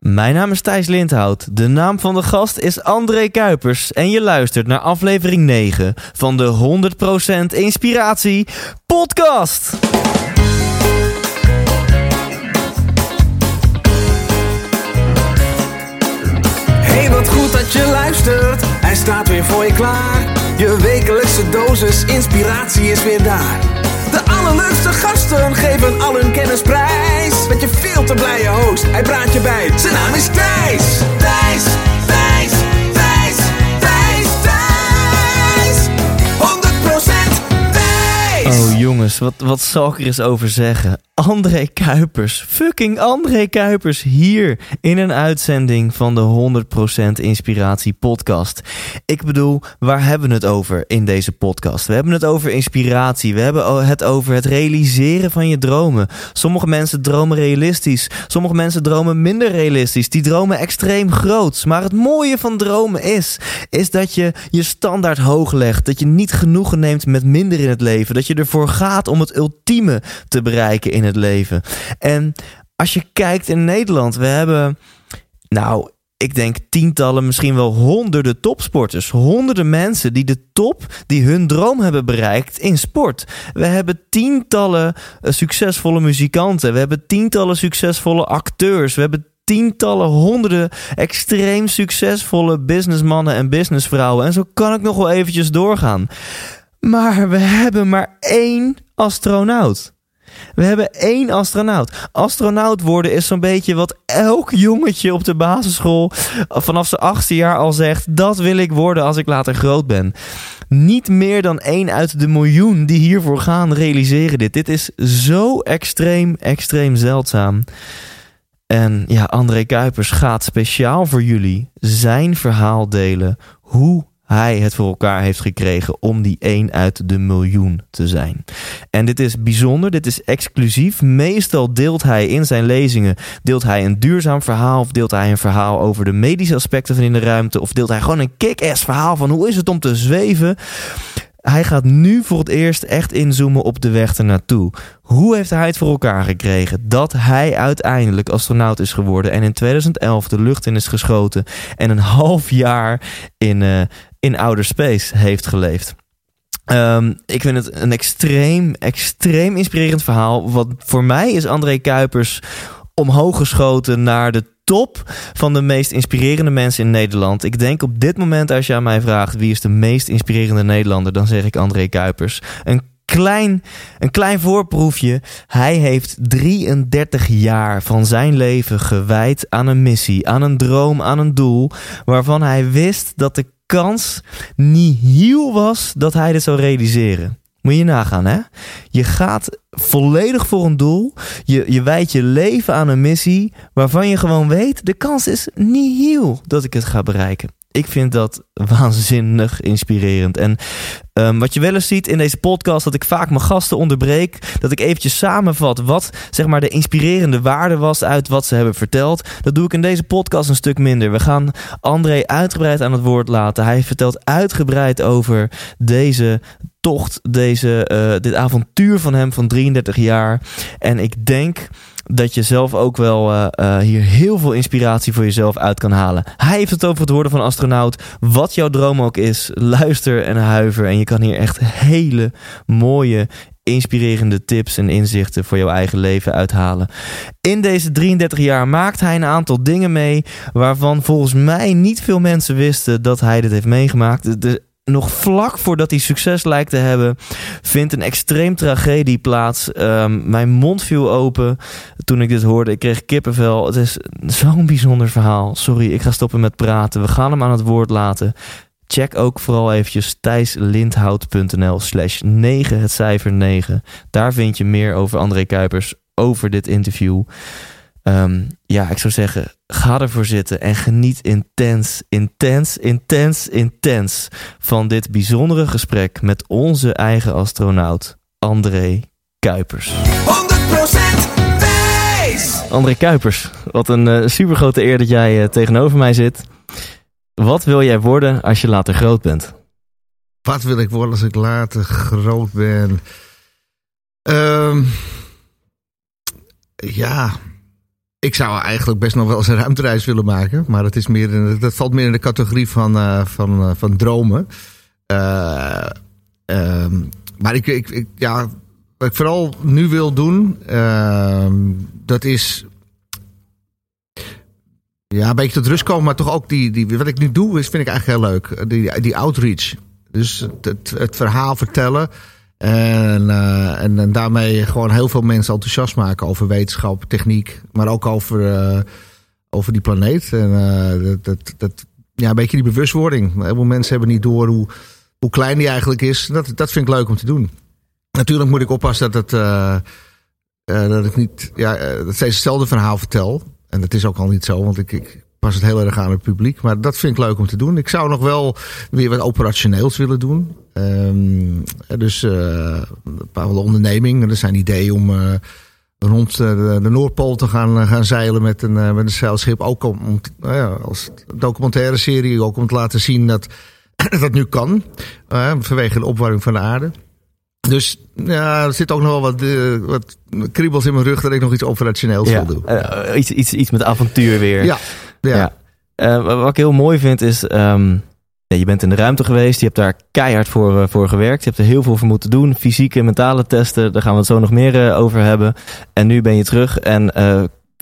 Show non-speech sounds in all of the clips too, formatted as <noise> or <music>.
Mijn naam is Thijs Lindhout. De naam van de gast is André Kuipers. En je luistert naar aflevering 9 van de 100% Inspiratie Podcast. Hey, wat goed dat je luistert. Hij staat weer voor je klaar. Je wekelijkse dosis inspiratie is weer daar. De allerleukste gasten geven al hun kennis prijs. Met je veel te blije host, hij praat je bij. Zijn naam is Thijs. Thijs, Oh jongens, wat, wat zal ik er eens over zeggen? André Kuipers, fucking André Kuipers, hier in een uitzending van de 100% Inspiratie Podcast. Ik bedoel, waar hebben we het over in deze podcast? We hebben het over inspiratie, we hebben het over het realiseren van je dromen. Sommige mensen dromen realistisch, sommige mensen dromen minder realistisch, die dromen extreem groot. Maar het mooie van dromen is, is dat je je standaard hoog legt, dat je niet genoegen neemt met minder in het leven, dat je ervoor gaat om het ultieme te bereiken in het leven. En als je kijkt in Nederland, we hebben, nou, ik denk tientallen, misschien wel honderden topsporters. Honderden mensen die de top, die hun droom hebben bereikt in sport. We hebben tientallen eh, succesvolle muzikanten. We hebben tientallen succesvolle acteurs. We hebben tientallen, honderden extreem succesvolle businessmannen en businessvrouwen. En zo kan ik nog wel eventjes doorgaan. Maar we hebben maar één astronaut. We hebben één astronaut. Astronaut worden is zo'n beetje wat elk jongetje op de basisschool vanaf zijn achtste jaar al zegt: dat wil ik worden als ik later groot ben. Niet meer dan één uit de miljoen die hiervoor gaan realiseren dit. Dit is zo extreem, extreem zeldzaam. En ja, André Kuipers gaat speciaal voor jullie zijn verhaal delen. Hoe hij het voor elkaar heeft gekregen om die één uit de miljoen te zijn. En dit is bijzonder, dit is exclusief. Meestal deelt hij in zijn lezingen deelt hij een duurzaam verhaal of deelt hij een verhaal over de medische aspecten van in de ruimte of deelt hij gewoon een kick-ass verhaal van hoe is het om te zweven. Hij gaat nu voor het eerst echt inzoomen op de weg ernaartoe. Hoe heeft hij het voor elkaar gekregen dat hij uiteindelijk astronaut is geworden en in 2011 de lucht in is geschoten en een half jaar in, uh, in outer space heeft geleefd? Um, ik vind het een extreem, extreem inspirerend verhaal. Wat voor mij is André Kuipers omhoog geschoten naar de top van de meest inspirerende mensen in Nederland. Ik denk op dit moment, als je aan mij vraagt wie is de meest inspirerende Nederlander, dan zeg ik André Kuipers. Een klein, een klein voorproefje. Hij heeft 33 jaar van zijn leven gewijd aan een missie, aan een droom, aan een doel, waarvan hij wist dat de kans niet heel was dat hij dit zou realiseren. Moet je nagaan, hè? Je gaat volledig voor een doel. Je, je wijdt je leven aan een missie waarvan je gewoon weet... de kans is niet heel dat ik het ga bereiken. Ik vind dat waanzinnig inspirerend. En um, wat je wel eens ziet in deze podcast, dat ik vaak mijn gasten onderbreek. Dat ik eventjes samenvat wat zeg maar de inspirerende waarde was uit wat ze hebben verteld. Dat doe ik in deze podcast een stuk minder. We gaan André uitgebreid aan het woord laten. Hij vertelt uitgebreid over deze tocht, deze, uh, dit avontuur van hem van 33 jaar. En ik denk dat je zelf ook wel uh, uh, hier heel veel inspiratie voor jezelf uit kan halen. Hij heeft het over het worden van astronaut. Wat jouw droom ook is, luister en huiver. En je kan hier echt hele mooie, inspirerende tips en inzichten voor jouw eigen leven uithalen. In deze 33 jaar maakt hij een aantal dingen mee waarvan volgens mij niet veel mensen wisten dat hij dit heeft meegemaakt. De, nog vlak voordat hij succes lijkt te hebben, vindt een extreem tragedie plaats. Ehm, mijn mond viel open toen ik dit hoorde. Ik kreeg kippenvel. Het is zo'n bijzonder verhaal. Sorry, ik ga stoppen met praten. We gaan hem aan het woord laten. Check ook vooral eventjes thijslindhout.nl slash 9, het cijfer 9. Daar vind je meer over André Kuipers, over dit interview. Um, ja, ik zou zeggen, ga ervoor zitten en geniet intens, intens, intens, intens van dit bijzondere gesprek met onze eigen astronaut, André Kuipers. 100% wijs! André Kuipers, wat een uh, supergrote eer dat jij uh, tegenover mij zit. Wat wil jij worden als je later groot bent? Wat wil ik worden als ik later groot ben? Um, ja, ik zou eigenlijk best nog wel eens een ruimtereis willen maken. Maar dat, is meer dat valt meer in de categorie van, uh, van, uh, van dromen. Uh, maar ik, ik, ja, wat ik vooral nu wil doen, dat is ja, een beetje tot rust komen, maar toch ook die, die, wat ik nu doe, is, vind ik eigenlijk heel leuk. Die, die outreach. Dus het, het verhaal vertellen. En, uh, en, en, daarmee gewoon heel veel mensen enthousiast maken over wetenschap, techniek, maar ook over, uh, over die planeet. En uh, dat, dat, dat, ja, een beetje die bewustwording. Heel veel mensen hebben niet door hoe, hoe klein die eigenlijk is. Dat, dat vind ik leuk om te doen. Natuurlijk moet ik oppassen dat, het, dat ik niet ja, dat steeds hetzelfde verhaal vertel. En dat is ook al niet zo, want ik, ik pas het heel erg aan het publiek. Maar dat vind ik leuk om te doen. Ik zou nog wel weer wat operationeels willen doen. Um, dus uh, een paar onderneming. Er zijn ideeën om uh, rond de, de, Noordpool te gaan, gaan zeilen met een, met een zeilschip. Ook om, om nou ja, als documentaire serie, ook om te laten zien dat <clears throat> dat nu kan. vanwege de opwarming van de aarde. Dus ja, er zit ook nog wel wat, uh, wat kriebels in mijn rug dat ik nog iets operationeels ja, wil doen. Uh, iets, iets, iets met avontuur weer. Ja. Ja. Uh, wat ik heel mooi vind is, um, ja, je bent in de ruimte geweest, je hebt daar keihard voor, voor gewerkt, je hebt er heel veel voor moeten doen, fysieke en mentale testen, daar gaan we het zo nog meer over hebben. En nu ben je terug en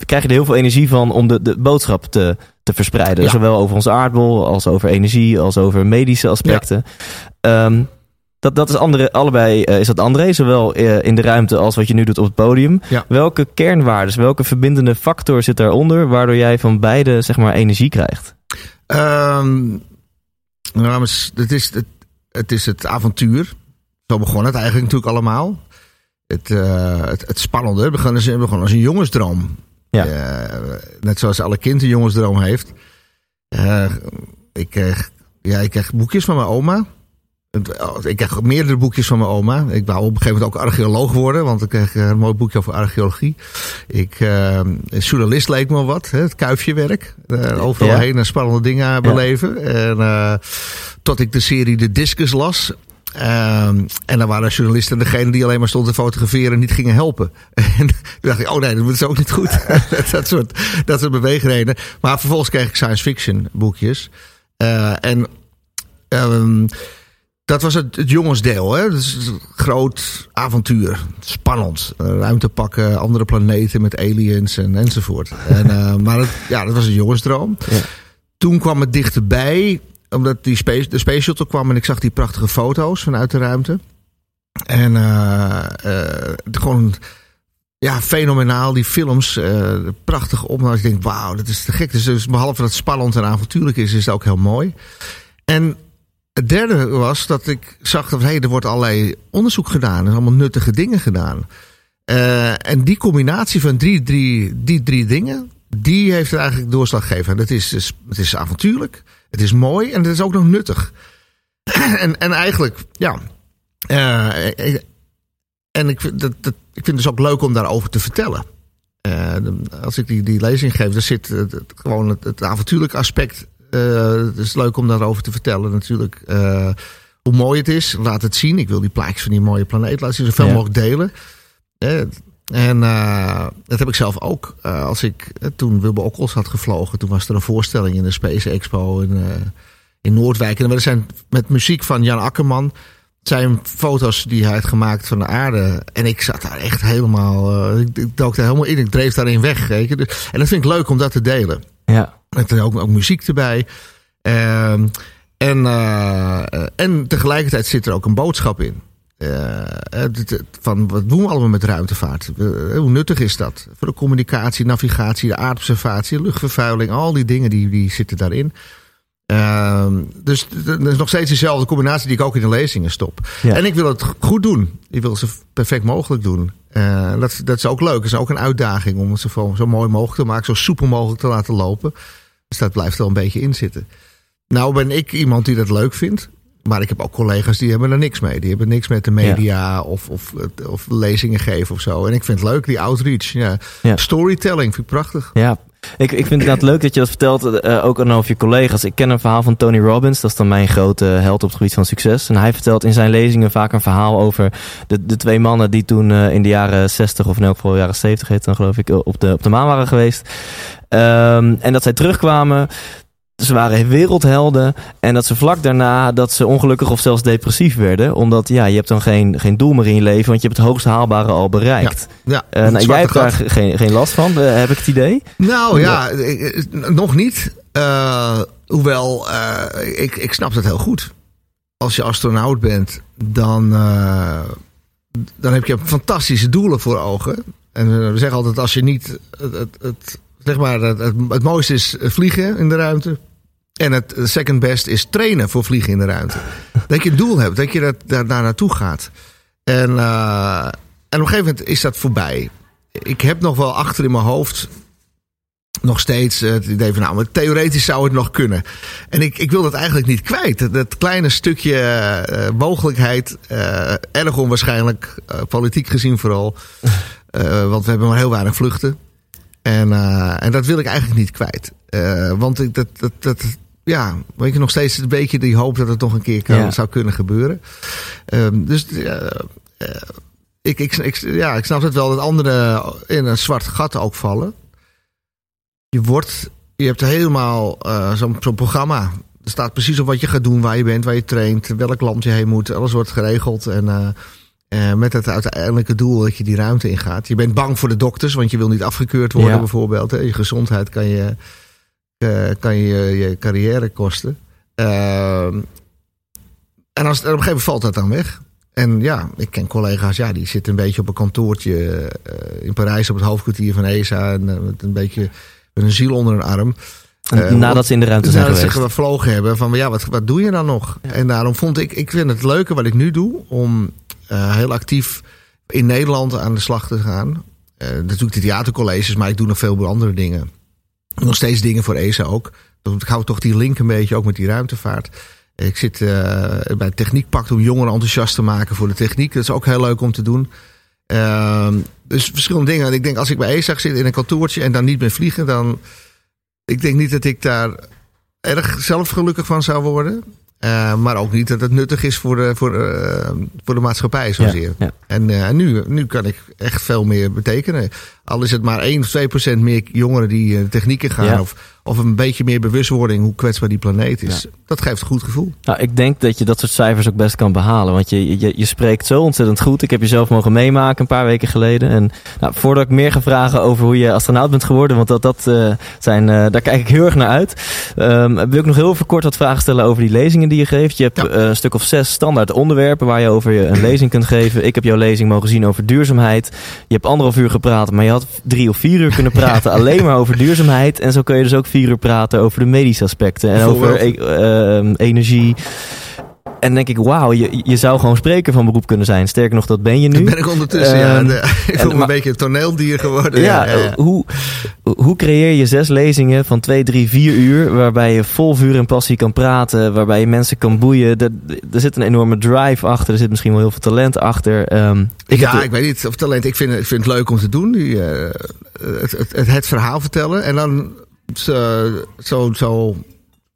krijg je er heel veel energie van om de, de boodschap te, te verspreiden. Ja. Zowel over onze aardbol als over energie, als over medische aspecten. Ja. Um, dat, dat is andere, allebei uh, is dat André, zowel uh, in de ruimte als wat je nu doet op het podium. Ja. Welke kernwaarden, welke verbindende factor zit daaronder, waardoor jij van beide zeg maar energie krijgt? Um, nou, het, is, het, het is het avontuur. Zo begon het eigenlijk natuurlijk allemaal. Het, uh, het, het spannende. We begonnen, begonnen als een jongensdroom. Ja. net zoals alle kind een jongensdroom heeft. ik, kreeg, ja, ik kreeg boekjes van mijn oma. Ik kreeg meerdere boekjes van mijn oma. Ik wou op een gegeven moment ook archeoloog worden, want ik kreeg een mooi boekje over archeologie. Ik, uh, journalist leek me wat, hè, het kuifjewerk. Uh, overal ja. heen en spannende dingen beleven. Ja. En uh, tot ik de serie De Discus las. Um, en dan waren journalisten degene die alleen maar stonden te fotograferen en niet gingen helpen. <laughs> En toen dacht ik, oh nee, dat is ook niet goed. <laughs> dat, soort, dat soort beweegreden. Maar vervolgens kreeg ik science fiction boekjes. Uh, en um, dat was het, het jongensdeel. Hè? Dus een groot avontuur. Spannend. Ruimte pakken, andere planeten met aliens en, enzovoort. <laughs> En, uh, maar het, ja, dat was een jongensdroom. Ja. Toen kwam het dichterbij, omdat die space, de Space Shuttle kwam en ik zag die prachtige foto's vanuit de ruimte. En uh, gewoon ja, fenomenaal. Die films, uh, prachtig opname. Ik denk, wauw, dat is te gek. Dus, dus behalve dat het spannend en avontuurlijk is, is het ook heel mooi. En het derde was dat ik zag dat hey, er wordt allerlei onderzoek gedaan. Er allemaal nuttige dingen gedaan. Uh, en die combinatie van drie, drie, die drie dingen, die heeft er eigenlijk doorslag gegeven. Dat is, dus, het is avontuurlijk, het is mooi en het is ook nog nuttig. <clears throat> en, en eigenlijk, ja. Uh, en ik, dat, dat, ik vind het dus ook leuk om daarover te vertellen. Als ik die, die lezing geef, dan zit het, gewoon het, het avontuurlijke aspect het is leuk om daarover te vertellen natuurlijk. Uh, hoe mooi het is. Laat het zien. Ik wil die plaatjes van die mooie planeet laten zien. Zoveel ja. mogelijk delen. Uh, en uh, dat heb ik zelf ook. Uh, als ik toen Wilbur Okkels had gevlogen, toen was er een voorstelling in de Space Expo in, in Noordwijk. En er zijn met muziek van Jan Akkerman. zijn foto's die hij had gemaakt van de aarde. En ik zat daar echt helemaal. ik, ik dook daar helemaal in. Ik dreef daarin weg. Weet je. En dat vind ik leuk om dat te delen. Ja. Met ook, ook muziek erbij. Uh, En, uh, en tegelijkertijd zit er ook een boodschap in. Van wat doen we allemaal met ruimtevaart? hoe nuttig is dat? Voor de communicatie, navigatie, de aardobservatie, luchtvervuiling, al die dingen die, die zitten daarin. Uh, dus dat is nog steeds dezelfde combinatie die ik ook in de lezingen stop. Ja. En ik wil het goed doen. Ik wil ze perfect mogelijk doen. Uh, dat, dat is ook leuk. Het is ook een uitdaging om het zo, zo mooi mogelijk te maken, zo soepel mogelijk te laten lopen. Dus dat blijft wel een beetje in zitten. Nou ben ik iemand die dat leuk vindt. Maar ik heb ook collega's die hebben er niks mee. Die hebben niks met de media of, of, of lezingen geven of zo. En ik vind het leuk, die outreach. Ja. Storytelling vind ik prachtig. Ja, ik, ik vind het leuk dat je dat vertelt, uh, ook aan over je collega's. Ik ken een verhaal van Tony Robbins, dat is dan mijn grote held op het gebied van succes. En hij vertelt in zijn lezingen vaak een verhaal over de, de twee mannen die toen uh, in de jaren 60 of in elk geval jaren 70 heet dan geloof ik, op de, op de maan waren geweest. Um, en dat zij terugkwamen ze waren wereldhelden. En dat ze vlak daarna dat ze ongelukkig of zelfs depressief werden. Omdat ja, je hebt dan geen, geen doel meer in je leven. Want je hebt het hoogst haalbare al bereikt. Ja, ja uh, nou, jij hebt daar geen, geen last van, uh, heb ik het idee? Nou ja, nog niet. Uh, hoewel, ik, ik snap het heel goed. Als je astronaut bent, dan, dan heb je fantastische doelen voor ogen. En we zeggen altijd, als je niet het, het, het zeg maar, het, het, het, mooiste is vliegen in de ruimte. En het second best is trainen voor vliegen in de ruimte. dat je een doel hebt, dat je dat, daar, daar naartoe gaat. En, uh, en op een gegeven moment is dat voorbij. Ik heb nog wel achter in mijn hoofd nog steeds het idee van, nou, maar theoretisch zou het nog kunnen. En ik, ik wil dat eigenlijk niet kwijt. Dat kleine stukje uh, mogelijkheid, uh, erg onwaarschijnlijk, uh, politiek gezien vooral. <laughs> want we hebben maar heel weinig vluchten. En, en dat wil ik eigenlijk niet kwijt. want ik, dat, dat, dat, ja, weet je, nog steeds een beetje die hoop dat het nog een keer kan, zou kunnen gebeuren. Um, dus uh, ik, ik, ik, ja, ik snap het wel dat anderen in een zwart gat ook vallen. Je wordt, je hebt helemaal uh, zo'n zo programma. Er staat precies op wat je gaat doen, waar je bent, waar je traint, welk land je heen moet. Alles wordt geregeld en uh, met het uiteindelijke doel dat je die ruimte ingaat. Je bent bang voor de dokters, want je wil niet afgekeurd worden ja. bijvoorbeeld. Hè. Je gezondheid kan je kan je je carrière kosten. Uh, en als, op een gegeven moment valt dat dan weg. En ja, ik ken collega's, ja, die zitten een beetje op een kantoortje uh, in Parijs op het hoofdkwartier van ESA. En met een beetje met een ziel onder een arm. nadat ze in de ruimte zijn nadat geweest. ze gevlogen hebben. Van ja, wat, wat doe je dan nog? Ja. En daarom vond ik, ik vind het leuke wat ik nu doe. Om heel actief in Nederland aan de slag te gaan. natuurlijk de theatercolleges, maar ik doe nog veel andere dingen. Nog steeds dingen voor ESA ook. Dan hou toch die link een beetje ook met die ruimtevaart. Ik zit uh, bij het Techniekpact om jongeren enthousiast te maken voor de techniek. Dat is ook heel leuk om te doen. Uh, dus verschillende dingen. Ik denk als ik bij ESA zit in een kantoortje en dan niet meer vliegen, dan. Ik denk niet dat ik daar erg zelf gelukkig van zou worden. Uh, maar ook niet dat het nuttig is voor de, voor, uh, voor de maatschappij zozeer. Ja, ja. En uh, nu, nu kan ik echt veel meer betekenen. Al is het maar 1 of 2 procent meer jongeren die technieken gaan. Ja. Of, of een beetje meer bewustwording hoe kwetsbaar die planeet is. Dat geeft een goed gevoel. Nou, ik denk dat je dat soort cijfers ook best kan behalen. Want je, je, je spreekt zo ontzettend goed. Ik heb je zelf mogen meemaken een paar weken geleden. En nou, voordat ik meer ga vragen over hoe je astronaut bent geworden. Want dat, dat zijn, daar kijk ik heel erg naar uit. Um, wil ik nog heel even kort wat vragen stellen over die lezingen die je geeft. Je hebt ja. uh, een stuk of zes standaard onderwerpen waar je over je een lezing kunt geven. Ik heb jouw lezing mogen zien over duurzaamheid. Je hebt anderhalf uur gepraat, maar je had drie of vier uur kunnen praten <laughs> alleen maar over duurzaamheid. En zo kun je dus ook vier uur praten over de medische aspecten en over e uh, energie. En denk ik, wauw, je, je zou gewoon spreker van beroep kunnen zijn. Sterker nog, dat ben je nu. Dat ben ik ondertussen, ja. De, <laughs> ik ben een beetje een toneeldier geworden. Ja, ja, ja, Hoe, hoe creëer je zes lezingen van twee, drie, vier uur... waarbij je vol vuur en passie kan praten... waarbij je mensen kan boeien. Er, er zit een enorme drive achter. Er zit misschien wel heel veel talent achter. Um, ik ja, ik weet niet of talent... Ik vind, ik vind het leuk om te doen. Die, uh, het, het, het, het verhaal vertellen. En dan zo, zo, zo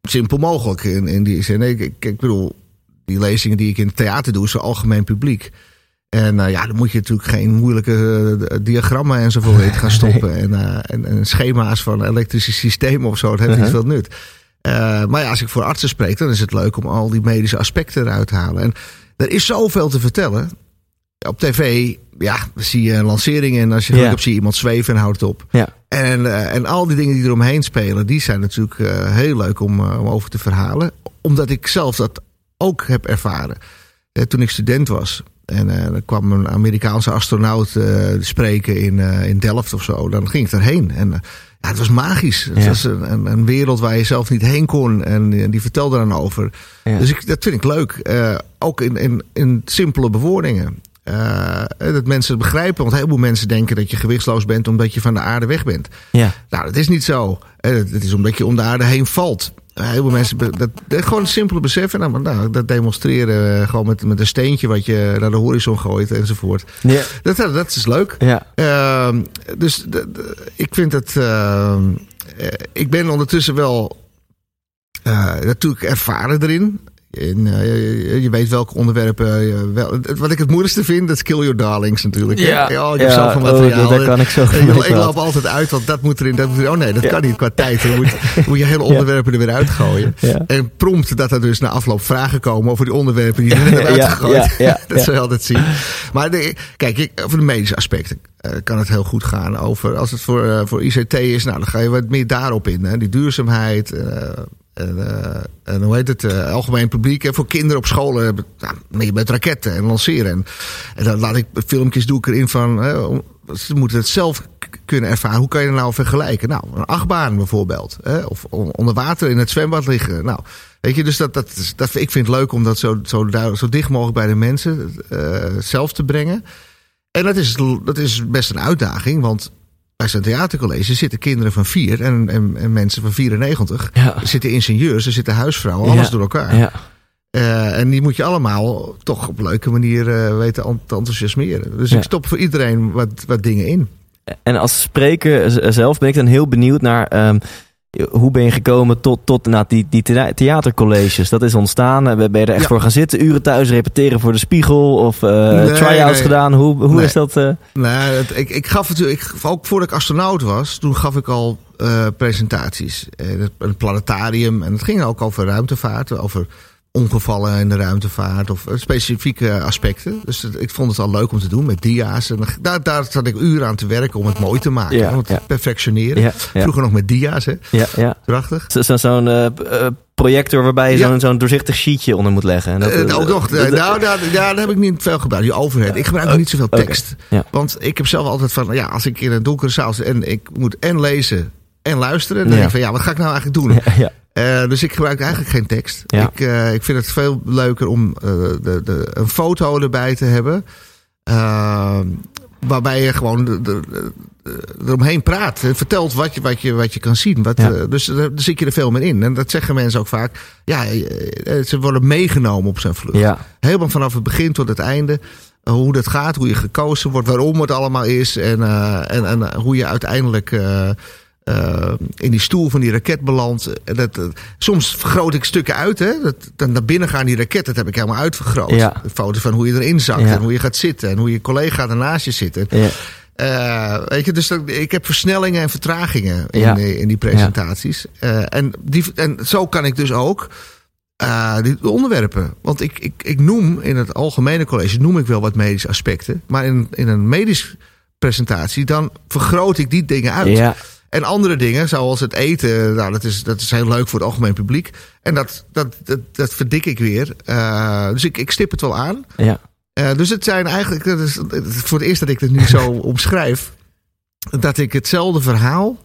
simpel mogelijk in, in die zin. Ik, ik, ik bedoel die lezingen die ik in het theater doe, is algemeen publiek. En uh, ja, dan moet je natuurlijk geen moeilijke uh, diagrammen enzovoort in gaan <laughs> stoppen. Nee. En, uh, en, en, schema's van elektrische systemen of zo, dat heeft -huh. niet veel nut. maar ja, als ik voor artsen spreek, dan is het leuk om al die medische aspecten eruit te halen. En er is zoveel te vertellen. Op tv ja, zie je lanceringen en als je geluk Ja. hebt zie je iemand zweven en houdt het op. Ja. En, eh, en al die dingen die eromheen spelen, die zijn natuurlijk eh, heel leuk om, eh, om over te verhalen. Omdat ik zelf dat ook heb ervaren. Eh, toen ik student was. En eh er kwam een Amerikaanse astronaut eh, spreken in, eh, in Delft of zo. Dan ging ik erheen. En eh, ja, het was magisch. Het Ja. was een, een, een wereld waar je zelf niet heen kon. En eh, die vertelde dan over. Ja. Dus ik, dat vind ik leuk. Eh, ook in, in, in simpele bewoordingen. Eh, dat mensen het begrijpen. Want heel veel mensen denken dat je gewichtsloos bent omdat je van de aarde weg bent. Ja. Nou, dat is niet zo. Eh, Het is omdat je om de aarde heen valt. Eh, Heel veel mensen, dat, dat gewoon een simpele beseffen. Nou, nou, dat demonstreren eh, gewoon met, met een steentje wat je naar de horizon gooit enzovoort. Ja. Dat, dat, dat is leuk. Ja. Ehm, dus ik vind het. ehm, eh, ik ben ondertussen wel eh, natuurlijk ervaren erin. En, eh, je, weet welke onderwerpen. je wel, wat ik het moeilijkste vind, dat is Kill Your Darlings natuurlijk. hè. Ja. Ja, ik heb Ja, zoveel oh, materiaal. daar kan ik zo ik, ik loop altijd uit, want dat moet erin. Dat moet erin. Oh nee, dat Ja. kan niet qua tijd. Dan moet, <laughs> moet je hele onderwerpen er weer uitgooien. Ja. En prompt dat er dus na afloop vragen komen over die onderwerpen die er net Ja, uitgegooid. ja, ja, <laughs> dat ja. zul je altijd zien. Maar de, kijk, ik, over de medische aspecten eh, kan het heel goed gaan. Over, als het voor, eh, voor ICT is, nou, dan ga je wat meer daarop in. Hè. Die duurzaamheid. eh, en, eh, en hoe heet het? eh, algemeen publiek. En voor kinderen op scholen. hebben- Nou, met raketten en lanceren. En, dan laat ik filmpjes doe ik erin van. ze moeten het zelf kunnen ervaren. Hoe kan je het nou vergelijken? Nou, een achtbaan bijvoorbeeld. Hè? Of on- onder water in het zwembad liggen. Nou, weet je, dus dat, dat, dat, ik vind het leuk om dat zo, zo, zo dicht mogelijk bij de mensen eh, zelf te brengen. En dat is, dat is best een uitdaging, want bij zijn theatercollege zitten kinderen van vier en, en, en mensen van 94. Ja. Er zitten ingenieurs, er zitten huisvrouwen, alles Ja. door elkaar. Ja. Eh, en die moet je allemaal toch op leuke manier eh, weten te enthousiasmeren. Dus ik stop voor iedereen wat, wat dingen in. En als spreker zelf ben ik dan heel benieuwd naar ehm, hoe ben je gekomen tot, tot nou, die, die thea- theatercolleges. Dat is ontstaan. Eh, Ben je er echt Ja. voor gaan zitten, uren thuis repeteren voor de spiegel of Nee, try-outs nee. gedaan? Hoe, hoe Nee. is dat? eh? Nou, het, ik, ik gaf ik, ook voordat ik astronaut was, toen gaf ik al presentaties. Eh, het- een planetarium. En het ging ook over ruimtevaart, over ongevallen in de ruimtevaart of eh, specifieke aspecten. Dus ik vond het al leuk om te doen met dia's. En daar, daar zat ik uren aan te werken om het mooi te maken. Ja, om het ja. te perfectioneren. Ja. Vroeger nog met dia's, hè? Ja, ja. Prachtig. Zo- zo- Zo'n eh, eh, projector waarbij je zo'n zo'n doorzichtig sheetje onder moet leggen. En dat, ook nog, dat- eh, nou, daar, heb ik niet veel gebruikt. Die overhead. Ik gebruik niet zoveel tekst. Want ik heb zelf altijd van, ja, als ik in een donkere zaal zit en ik moet en lezen en luisteren, dan denk ik van, ja, wat ga ik nou eigenlijk doen? <laughs> Eh, dus ik gebruik eigenlijk geen tekst. Ja. Ik, eh, ik vind het veel leuker om eh, de, de, een foto erbij te hebben. eh, waarbij je gewoon de, de, de- eromheen praat. En vertelt wat je, wat je, wat je kan zien. Wat, Ja. dus daar daar zit je er veel meer in. En dat zeggen mensen ook vaak. Ja, ze worden meegenomen op zijn vlucht. Ja. Helemaal vanaf het begin tot het einde. Hoe dat gaat, hoe je gekozen wordt, waarom het allemaal is. En, en, en hoe je uiteindelijk eh, in die stoel van die raket belandt. Dat, soms vergroot ik stukken uit. Hè? Dat, dan naar binnen gaan die raket, dat heb ik helemaal uitvergroot. Ja. Foto's van hoe je erin zakt Ja. en hoe je gaat zitten. En hoe je collega ernaast je zit. Ja. eh, weet je, dus dat- ik heb versnellingen en vertragingen in, Ja. eh, in die presentaties. En, die, en zo kan ik dus ook die onderwerpen. Want ik, ik, ik noem in het algemene college noem ik wel wat medische aspecten. Maar in, in een medisch presentatie, dan vergroot ik die dingen uit. Ja. En andere dingen, zoals het eten, nou, dat, is, dat is heel leuk voor het algemeen publiek. En dat, dat, dat, dat verdik ik weer. Eh, dus ik, ik stip het wel aan. Ja. Eh, dus het zijn eigenlijk, dat is voor het eerst dat ik het nu zo <laughs> omschrijf, dat ik hetzelfde verhaal,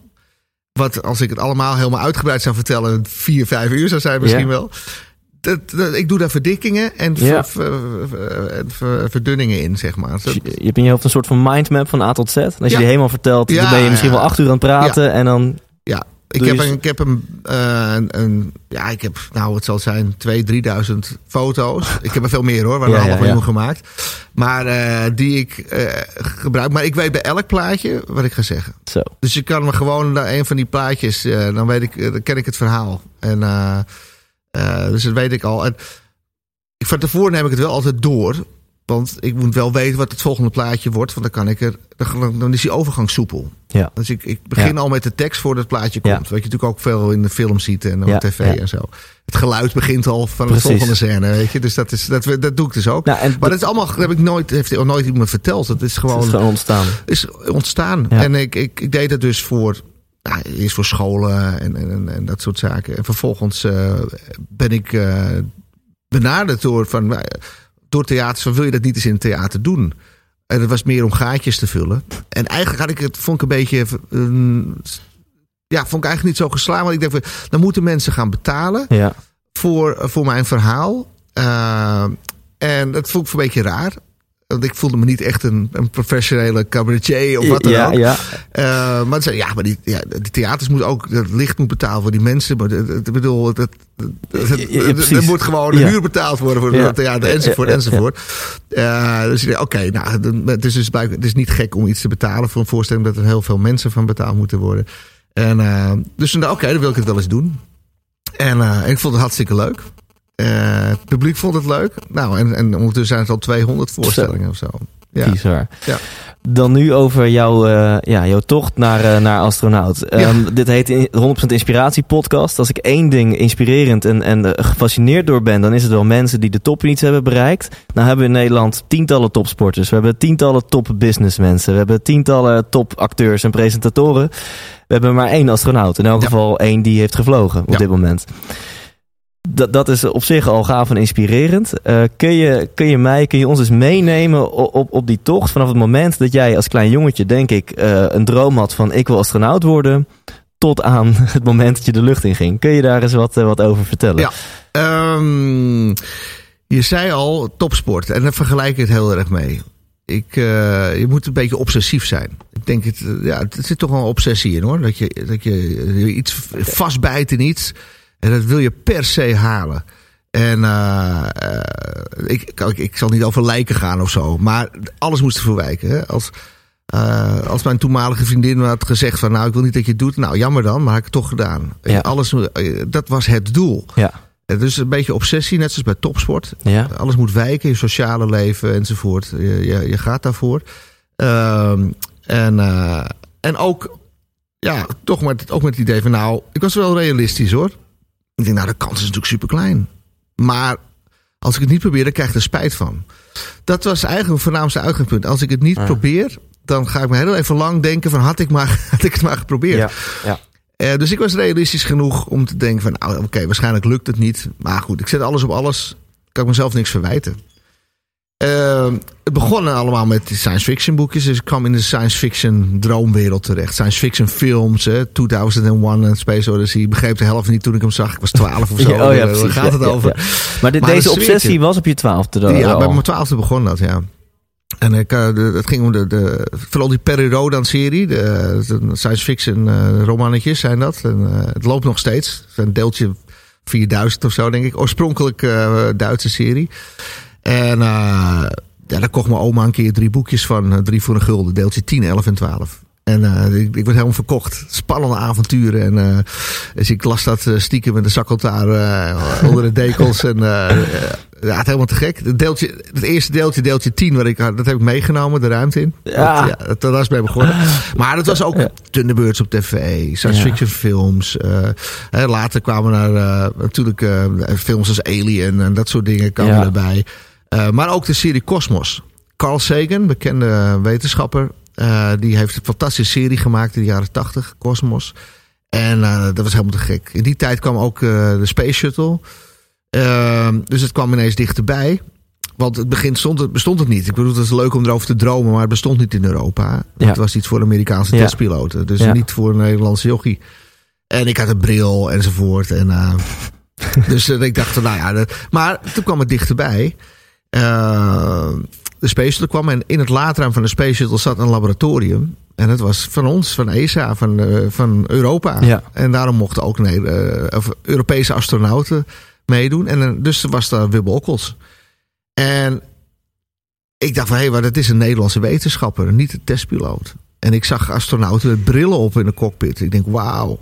wat als ik het allemaal helemaal uitgebreid zou vertellen, vier, vijf uur zou zijn misschien Ja. wel. Dat, dat- ik doe daar verdikkingen en ver- Ja. ver- ver- en ver- verdunningen in, zeg maar. Dus je je hebt in je hoofd een soort van mindmap van A tot Z. En als je die helemaal vertelt, Ja, dan ben je misschien wel acht uur aan het praten. En dan Ja, ik heb, een, ik heb een, eh, een, een- ja, ik heb, nou, het zal zijn, 2.000, 3.000 foto's. <laughs> ik heb er veel meer hoor, waar Ja, een half miljoen ja. gemaakt. Maar eh, die ik eh, gebruik. Maar ik weet bij elk plaatje wat ik ga zeggen. zo. Dus je kan me gewoon naar een van die plaatjes, dan weet ik, dan ken ik het verhaal. En eh, dus dat weet ik al. En ik, van tevoren neem ik het wel altijd door. Want ik moet wel weten wat het volgende plaatje wordt. Want dan, kan ik er, dan, dan is die overgang soepel. Ja. Dus ik, ik begin Ja. al met de tekst voordat het plaatje Ja. komt. Wat je natuurlijk ook veel in de film ziet en op Ja, tv en zo. Het geluid begint al van de volgende scène, weet je. Dus dat, is, dat, dat doe ik dus ook. Nou, maar dat is allemaal, dat heb ik nooit, heeft nooit iemand verteld. Het is het gewoon, is gewoon ontstaan. is ontstaan. En ik, ik, ik deed dat dus voor, nou, eerst voor scholen en, en, en, dat soort zaken. En vervolgens eh, ben ik eh, benaderd door, van, eh, door theaters van wil je dat niet eens in het theater doen? En dat was meer om gaatjes te vullen. En eigenlijk had ik het, vond ik een beetje, ja, vond ik eigenlijk niet zo geslaan. Want ik dacht, dan moeten mensen gaan betalen Ja. voor, voor mijn verhaal. Eh, en dat vond ik een beetje raar. Want ik voelde me niet echt een, een professionele cabaretier of wat dan ja, ook. ja. Eh, maar ze zei, ja, maar die, ja, die theaters moeten ook, het licht moet betaald voor die mensen. Maar ik bedoel, dat, dat, Ja, er moet gewoon Ja. huur betaald worden voor Ja. het theater, enzovoort, enzovoort. Eh, dus ik dacht, oké, nou, het is dus blijkbaar, het is niet gek om iets te betalen voor een voorstelling dat er heel veel mensen van betaald moeten worden. En eh, dus oké, dan wil ik het wel eens doen. En ik vond het hartstikke leuk. Eh, het publiek vond het leuk. Nou, en, en ondertussen zijn het al 200 voorstellingen of zo. Ja. Bizar. Ja. Dan nu over jouw, eh, ja, jouw tocht naar, eh, naar astronaut. Ehm, Dit heet in- 100% Inspiratie Podcast. Als ik één ding inspirerend en, en gefascineerd door ben, dan is het wel mensen die de top iets hebben bereikt. Nou hebben we in Nederland tientallen topsporters. We hebben tientallen top businessmensen. We hebben tientallen top acteurs en presentatoren. We hebben maar één astronaut. In elk Ja. geval één die heeft gevlogen op dit moment. Dat, dat is op zich al gaaf en inspirerend. Eh, kun, je, kun je mij, kun je ons eens meenemen op, op die tocht vanaf het moment dat jij als klein jongetje, denk ik, eh, een droom had van ik wil astronaut worden, tot aan <laughs> het moment dat je de lucht in ging. Kun je daar eens wat, eh, wat over vertellen? Ja. Ehm, je zei al topsport en daar vergelijk ik het heel erg mee. Ik, je moet een beetje obsessief zijn. Ik denk het, ja, het zit toch wel een obsessie in hoor. Dat je, dat je iets vastbijt in iets en dat wil je per se halen. En eh, eh, ik, ik, ik zal niet over lijken gaan of zo, maar alles moest ervoor wijken. Hè? Als, eh, als mijn toenmalige vriendin had gezegd van nou ik wil niet dat je het doet, nou jammer dan, maar heb ik het toch gedaan. Ja. Alles, dat was het doel. Ja. Dus een beetje obsessie, net zoals bij topsport. Ja. Alles moet wijken, je sociale leven enzovoort. Je, je, je gaat daarvoor. Ehm, en, en ook, ja, toch met, ook met het idee van, nou, ik was wel realistisch hoor. Ik denk, nou, de kans is natuurlijk super klein. Maar als ik het niet probeer, dan krijg ik er spijt van. Dat was eigenlijk mijn voornaamste uitgangspunt. Als ik het niet Ja. probeer, dan ga ik me heel even lang denken van, had ik, maar, <laughs> had ik het maar geprobeerd. Ja. Ja. Eh, dus ik was realistisch genoeg om te denken van, nou, oké, waarschijnlijk lukt het niet. Maar goed, ik zet alles op alles. Kan ik mezelf niks verwijten. Eh, het begon allemaal met die science fiction boekjes. Dus ik kwam in de science fiction droomwereld terecht. Science fiction films, hè, 2001 en Space Odyssey. Ik begreep de helft niet toen ik hem zag. Ik was 12 of <laughs> zo. Ja, oh ja, Daar precies. gaat het Ja, over. Maar, deze obsessie was op je twaalfde dan Ja, bij al. mijn twaalfde begon dat, ja. En ik, eh, de, het ging om de, de, vooral die Perry Rodan serie. De, de science fiction eh, romannetjes zijn dat. En, eh, het loopt nog steeds. Een deeltje 4000 of zo, denk ik. Oorspronkelijk eh, Duitse serie. En eh, ja, daar kocht mijn oma een keer drie boekjes van. eh, drie voor een gulden. Deeltje 10, 11 en 12. En eh, ik, ik werd helemaal verkocht. Spannende avonturen. En eh, dus ik las dat stiekem met de zakkeltaar onder de dekels. En ja, het helemaal te gek. Het, deeltje, het eerste deeltje, deeltje 10, wat ik had, dat heb ik meegenomen, de ruimte in. Ja. Dat, ja, dat, daar was mee begonnen. Maar dat was ook Ja. Thunderbirds op tv, science Ja. fiction films. hè, later kwamen er natuurlijk films als Alien en dat soort dingen kwamen erbij. Eh, maar ook de serie Cosmos. Carl Sagan, bekende wetenschapper, eh, die heeft een fantastische serie gemaakt in de jaren 80, Cosmos. En eh, dat was helemaal te gek. In die tijd kwam ook de Space Shuttle. Ehm, dus het kwam ineens dichterbij. Want het begin stond het, bestond het niet. Ik bedoel, het is leuk om erover te dromen, maar het bestond niet in Europa. Ja. Het was iets voor Amerikaanse Ja. testpiloten. Dus Ja. niet voor een Nederlandse jochie. En ik had een bril enzovoort. En, eh, <laughs> dus ik dacht, nou ja. dat- maar toen kwam het dichterbij. Eh, de Space Shuttle kwam en in het laadruim van de Space Shuttle zat een laboratorium. En dat was van ons, van ESA, van, eh, van Europa. Ja. En daarom mochten ook nee, of Europese astronauten meedoen. En dus was daar Okkels. En ik dacht van, hé, maar dat is een Nederlandse wetenschapper, niet een testpiloot. En ik zag astronauten met brillen op in de cockpit. Ik denk, wauw,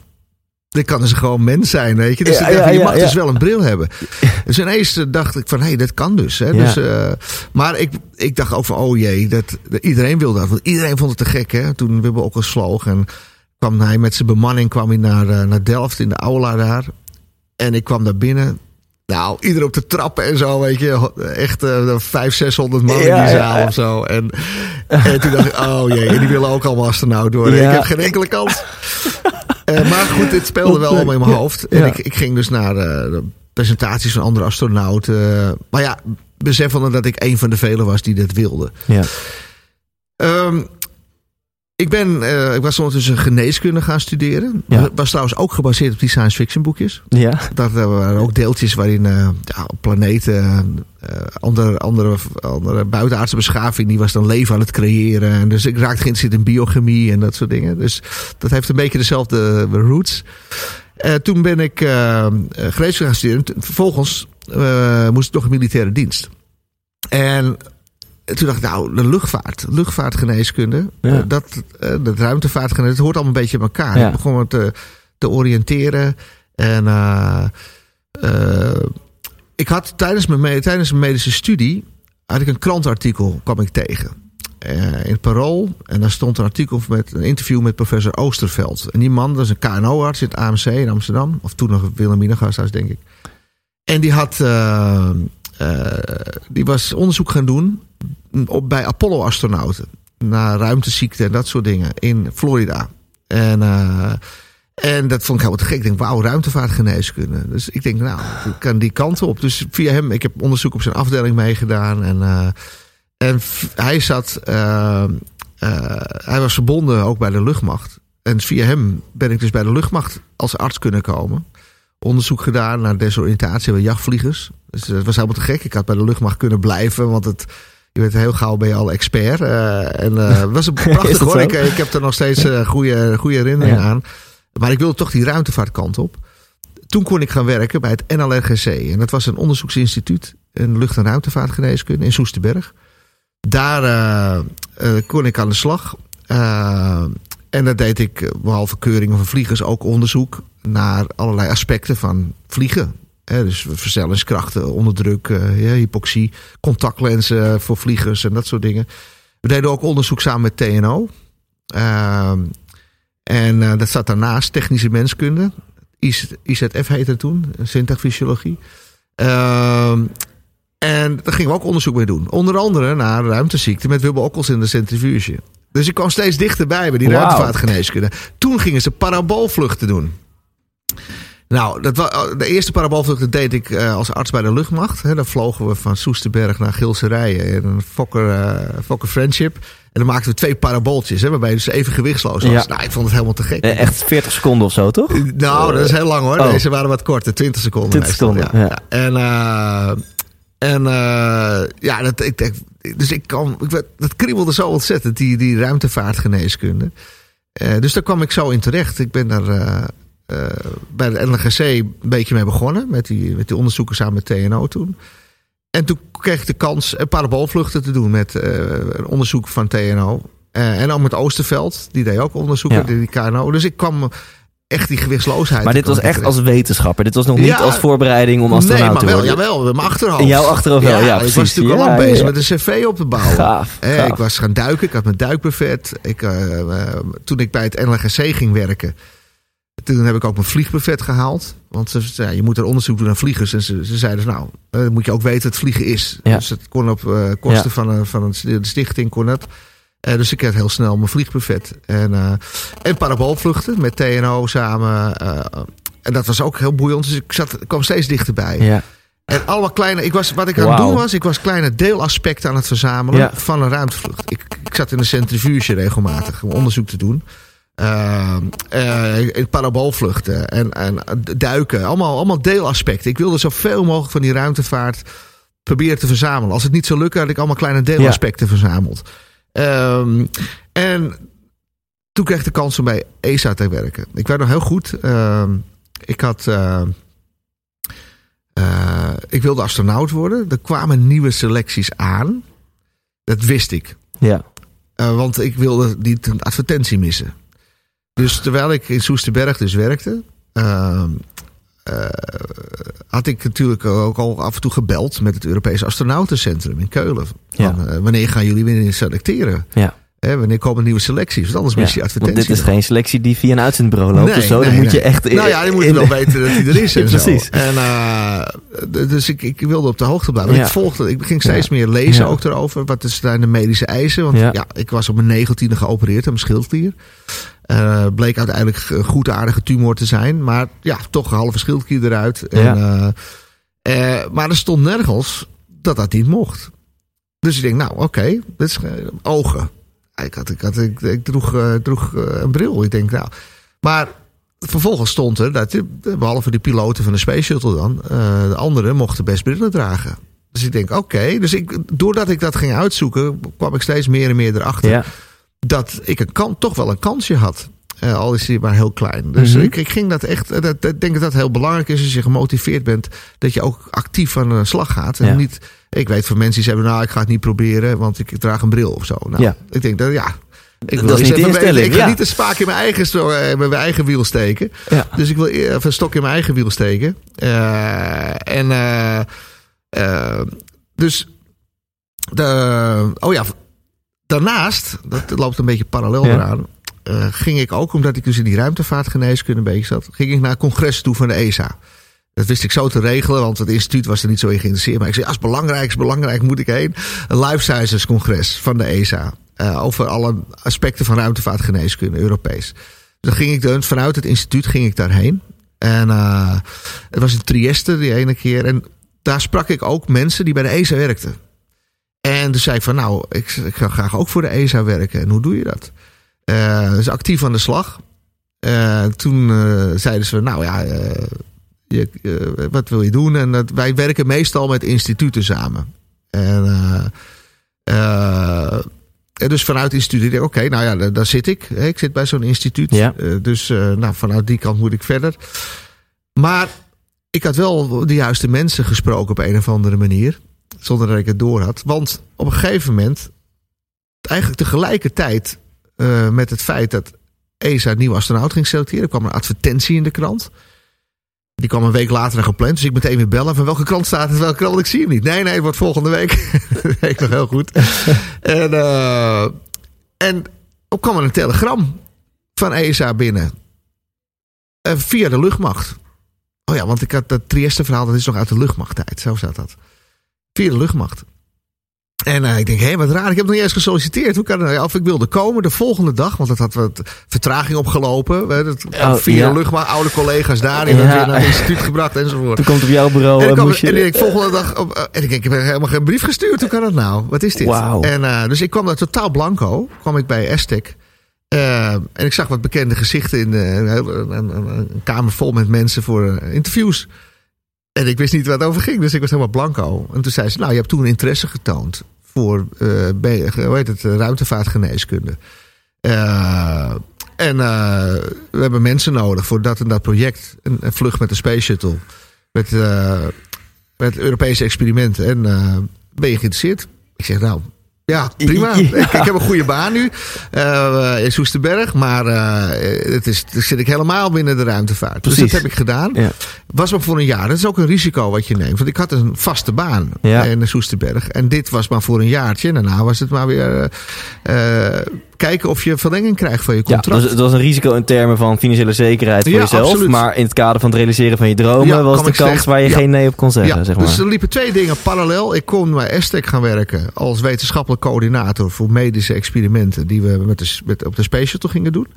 Dan kan dus gewoon mens zijn, weet je. Dus Ja, ik dacht, ja, je mag ja. dus wel een bril hebben. <laughs> Dus ineens dacht ik van, hé, hey, dat kan dus. Hè. Dus eh, maar ik, ik dacht ook van, oh jee, dat, iedereen wil dat. Want iedereen vond het te gek, hè. Toen we ook al sloog. En kwam hij met zijn bemanning kwam hij naar, eh, naar Delft in de aula daar. En ik kwam daar binnen. Nou, ieder op de trappen en zo, weet je. Echt eh 500, 600 man in die zaal ja. of zo. En, en toen dacht ik, oh jee, en die willen ook allemaal astronaut worden. Ja. Ik heb geen enkele kans. <laughs> Eh, maar goed, dit speelde wel allemaal in mijn hoofd. En ik, ik ging dus naar eh, de presentaties van andere astronauten. Maar ja, beseffende dat ik een van de velen was die dat wilde. Ja. Ehm, ik, ben, eh, ik was ondertussen geneeskunde gaan studeren. Ja. Dat was trouwens ook gebaseerd op die science fiction boekjes. Ja. Dat er waren ook deeltjes waarin eh, ja, planeten, eh, andere, andere, andere buitenaardse beschaving, die was dan leven aan het creëren. En dus ik raakte geïnteresseerd in biochemie en dat soort dingen. Dus dat heeft een beetje dezelfde roots. Eh, toen ben ik eh geneeskunde gaan studeren. Vervolgens eh, moest ik nog in militaire dienst. En toen dacht ik, nou, de luchtvaart, luchtvaartgeneeskunde, Ja. eh, dat, eh, dat ruimtevaartgeneeskunde, het hoort allemaal een beetje bij elkaar. Ja. Ik begon me te, te oriënteren. En eh, eh, ik had tijdens mijn, tijdens mijn medische studie, had ik een krantartikel, kwam ik tegen. eh, in het Parool. En daar stond een artikel met een interview met professor Oosterveld. En die man, dat is een KNO-arts in het AMC in Amsterdam. Of toen nog Wilhelmina gasthuis, denk ik. En die had, eh, eh, die was onderzoek gaan doen op, bij Apollo-astronauten. Naar ruimteziekten en dat soort dingen in Florida. En, eh, en dat vond ik helemaal te gek. Ik denk, wauw, ruimtevaartgeneeskunde. Dus ik denk, nou, ik kan die kant op. Dus via hem, ik heb onderzoek op zijn afdeling meegedaan. En, eh, en hij zat, eh, eh, hij was verbonden ook bij de luchtmacht. En via hem ben ik dus bij de luchtmacht als arts kunnen komen. Onderzoek gedaan naar desoriëntatie bij jachtvliegers. Dus dat was helemaal te gek. Ik had bij de luchtmacht kunnen blijven, want het, je bent heel gauw ben je al expert. Eh, en eh, het was een <laughs> prachtig hoor. Ik, ik heb er nog steeds eh, goede, goede herinneringen Ja. aan. Maar ik wilde toch die ruimtevaartkant op. Toen kon ik gaan werken bij het NLRGC. En dat was een onderzoeksinstituut in lucht- en ruimtevaartgeneeskunde in Soesterberg. Daar eh, eh, kon ik aan de slag. Eh, en dat deed ik, eh, behalve keuringen van vliegers, ook onderzoek naar allerlei aspecten van vliegen. Hè, dus versnellingskrachten, onderdruk, eh, ja, hypoxie, contactlenzen voor vliegers en dat soort dingen. We deden ook onderzoek samen met TNO. Ehm, en eh, dat zat daarnaast technische menskunde. IZ, IZF heette toen, syntagfysiologie. Ehm, en daar gingen we ook onderzoek mee doen. Onder andere naar ruimteziekten met Wilbur Okkels in de centrifuge. Dus ik kwam steeds dichterbij bij die Wauw. ruimtevaartgeneeskunde. Toen gingen ze paraboolvluchten doen. Nou, dat wa- de eerste paraboolvlucht deed ik eh, als arts bij de luchtmacht. Dan vlogen we van Soesterberg naar Gilserijen in een Fokker, eh, Fokker Friendship. En dan maakten we twee parabooltjes, hè, waarbij je dus even gewichtsloos was. Ja. Nou, ik vond het helemaal te gek. Eh, Echt 40 seconden of zo, toch? Nou, dat is heel lang hoor. Oh. Deze waren wat korter, 20 seconden. 20 meestal, seconden, ja. En, en ja, dat, ik, denk- dus ik kan, ik, dat kriebelde zo ontzettend, die, die ruimtevaartgeneeskunde. Dus daar kwam ik zo in terecht. Ik ben daar eh, bij de NLGC een beetje mee begonnen. Met die, met die onderzoeken samen met TNO toen. En toen kreeg ik de kans een paraboolvluchten te doen met eh, een onderzoek van TNO. Eh, en ook met Oosterveld, die deed ook onderzoeken, Ja. die, KNO. Dus ik kwam echt die gewichtsloosheid. Maar dit was echt als wetenschapper. Dit was nog niet Ja. als voorbereiding om Nee, astronaut maar te wel, worden. jawel, met mijn achterhoofd. In jouw achterhoofd wel, ja, ik was natuurlijk al Ja, lang ja, bezig ja. met een cv op te bouwen. Gaaf, Eh, gaaf. ik was gaan duiken, ik had mijn duikbuffet. Ik, toen ik bij het NLGC ging werken, toen heb ik ook mijn vliegbuffet gehaald. Want ze zei, je moet er onderzoek doen naar vliegers. En ze, ze zeiden, dus, nou, eh, dan moet je ook weten wat vliegen is. Ja. Dus het kon op eh, kosten Ja. van, een, van een, de stichting kon dat. Eh, dus ik had heel snel mijn vliegbuffet. En, eh en paraboolvluchten met TNO samen. eh, en dat was ook heel boeiend. Dus ik, zat, ik kwam steeds dichterbij. Ja. En allemaal kleine. Ik was, wat ik aan het doen was, ik was kleine deelaspecten aan het verzamelen Ja. van een ruimtevlucht. Ik, ik zat in een centrifuge regelmatig om onderzoek te doen. Uh, uh, paraboolvluchten en, en duiken. Allemaal, allemaal deelaspecten. Ik wilde zoveel mogelijk van die ruimtevaart proberen te verzamelen. Als het niet zou lukken, had ik allemaal kleine deelaspecten verzameld. Um, en toen kreeg ik de kans om bij ESA te werken. Ik werd nog heel goed. Uh, ik had. Ik wilde astronaut worden. Er kwamen nieuwe selecties aan. Dat wist ik. Ja. Want ik wilde niet een advertentie missen. Dus terwijl ik in Soesterberg dus werkte, ehm, eh, had ik natuurlijk ook al af en toe gebeld met het Europese Astronautencentrum in Keulen. Ja. Van, eh, wanneer gaan jullie weer selecteren? Ja. Hè, wanneer komen nieuwe selecties? Want anders mis je Ja, want advertentie. dit is geen selectie die via een uitzendbureau loopt Nee, of zo. Dan nee, moet je echt... in- Nou ja, je moet wel weten dat hij er is <laughs> en Ja, precies. zo. En, eh, dus ik, ik wilde op de hoogte blijven. Ja. Ik volgde, ik ging steeds meer lezen Ja. ook erover. Wat is zijn de medische eisen? Want Ja. ja. ik was op mijn negentiende geopereerd aan mijn schildklier. Eh, bleek uiteindelijk een goed aardige tumor te zijn. Maar ja, toch een halve schildklier eruit. En, Ja. eh, eh, maar er stond nergens dat dat niet mocht. Dus ik denk, nou oké, dit is ogen. Ik, had, ik, had, ik, ik droeg, droeg een bril. Ik denk, nou. Maar vervolgens stond er dat, behalve de piloten van de Space Shuttle dan, de anderen mochten best brillen dragen. Dus ik denk, oké. Dus ik, doordat ik dat ging uitzoeken, kwam ik steeds meer en meer erachter Ja, dat ik een kan, toch wel een kansje had. Eh, al is hij maar heel klein. Dus Mhm. ik, ik ging dat echt. eh, Dat, ik denk dat dat heel belangrijk is als je gemotiveerd bent. Dat je ook actief aan de slag gaat. En Ja. niet. Ik weet van mensen die zeggen: Nou, ik ga het niet proberen, want ik draag een bril of zo. Nou, Ja. ik denk dat ja. Ik Dat wil is eens niet de even instelling, Ik ja. niet te spaak in mijn eigen, eh, met mijn eigen wiel steken. Dus ik wil eer- even een stok in mijn eigen wiel steken. En dus de, oh ja, daarnaast, dat loopt een beetje parallel Ja. eraan, eh, ging ik ook, omdat ik dus in die ruimtevaartgeneeskunde een beetje zat, ging ik naar een congres toe van de ESA. Dat wist ik zo te regelen, want het instituut was er niet zo in geïnteresseerd. Maar ik zei, als belangrijk is belangrijk, moet ik heen. Een life sciences congres van de ESA. eh, over alle aspecten van ruimtevaartgeneeskunde, Europees. Dan ging ik dan, vanuit het instituut ging ik daarheen. En eh, het was in Trieste die ene keer. En daar sprak ik ook mensen die bij de ESA werkten. En toen zei ik van nou, ik, ik ga graag ook voor de ESA werken. En hoe doe je dat? Eh dus actief aan de slag. Eh, toen eh, zeiden ze nou ja, je, wat wil je doen? En dat, wij werken meestal met instituten samen. En en dus vanuit instituut, oké, nou ja, daar, daar zit ik. Ik zit bij zo'n instituut. Ja. Dus nou, vanuit die kant moet ik verder. Maar ik had wel de juiste mensen gesproken op een of andere manier. Zonder dat ik het door had. Want op een gegeven moment, eigenlijk tegelijkertijd eh, met het feit dat ESA een nieuwe astronaut ging selecteren, kwam een advertentie in de krant. Die kwam een week later gepland. Dus ik meteen weer bellen. Van welke krant staat het? Welke krant? Want Ik zie hem niet. Nee, nee, het wordt volgende week. <laughs> dat weet ik nog heel goed. <laughs> en, eh, en op kwam er een telegram van ESA binnen. Eh, via de luchtmacht. Oh ja, want ik had dat Trieste verhaal, dat is nog uit de luchtmachttijd. Zo staat dat. Via de luchtmacht. En eh, ik denk, hé, wat raar. Ik heb nog niet eens gesolliciteerd. Hoe kan dat? nou? Of ik wilde komen de volgende dag, want het had wat vertraging opgelopen. Hè, Dat, Oh, via ja. luchtmacht, oude collega's daar. Die Ja. hebben weer naar het instituut gebracht enzovoort. Toen komt op jouw bureau En, ik kwam, je... en ik denk, volgende dag. Op, eh, en ik denk, ik heb helemaal geen brief gestuurd. Hoe kan dat nou? Wat is dit? En, eh, dus ik kwam daar totaal blanco. kwam ik bij Aztec. Eh, en ik zag wat bekende gezichten in eh, een, een, kamer vol met mensen voor eh, interviews. En ik wist niet waar het over ging, dus ik was helemaal blanco. En toen zei ze, nou, je hebt toen interesse getoond voor eh, hoe heet het, eh, ruimtevaartgeneeskunde. Eh, en we hebben mensen nodig voor dat en dat project. Een, vlucht met de Space Shuttle. Met, met Europese experimenten. En ben je geïnteresseerd? Ik zeg, nou, ja, prima. Ja. Ik, ik heb een goede baan nu eh, in Soesterberg. Maar eh, het is, zit ik helemaal binnen de ruimtevaart. Dus dat heb ik gedaan. Ja. Was maar voor een jaar. Dat is ook een risico wat je neemt. Want ik had een vaste baan Ja. in Soesterberg. En dit was maar voor een jaartje. En daarna was het maar weer eh, kijken of je verlenging krijgt van je Ja, contract. dus het was een risico in termen van financiële zekerheid voor Ja, jezelf. absoluut. Maar in het kader van het realiseren van je dromen Ja, was de kans waar je Ja. geen nee op kon zeggen, ja, zeg maar. dus er liepen twee dingen parallel. Ik kon bij Aztec gaan werken als wetenschappelijk coördinator voor medische experimenten die we met de, met, op de Space Shuttle gingen doen.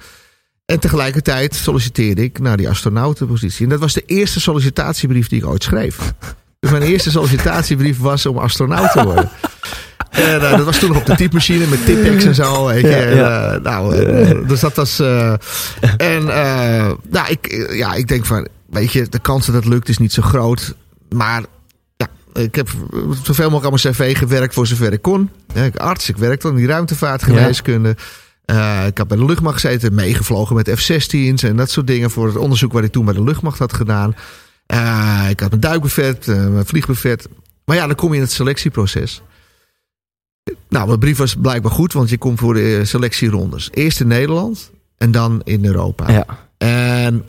En tegelijkertijd solliciteerde ik naar die astronautenpositie. En dat was de eerste sollicitatiebrief die ik ooit schreef. Dus mijn eerste sollicitatiebrief was om astronaut te worden. <laughs> En eh, dat was toen nog op de typemachine met Tipex en zo. Weet je. Ja, En, ja. eh, nou, eh, dus dat was. eh, en nou, ik, ja, ik denk van, weet je, de kans dat het lukt is niet zo groot. Maar ja, ik heb zoveel mogelijk aan mijn cv gewerkt voor zover ik kon. Ik arts, ik werkte in die ruimtevaartgeneeskunde. Ik heb bij de luchtmacht gezeten, meegevlogen met F-16's en dat soort dingen voor het onderzoek wat ik toen bij de luchtmacht had gedaan. Ik had mijn duikbuffet, eh, mijn vliegbuffet. Maar ja, dan kom je in het selectieproces. Nou, mijn brief was blijkbaar goed, want je komt voor de selectierondes. Eerst in Nederland en dan in Europa. ja. En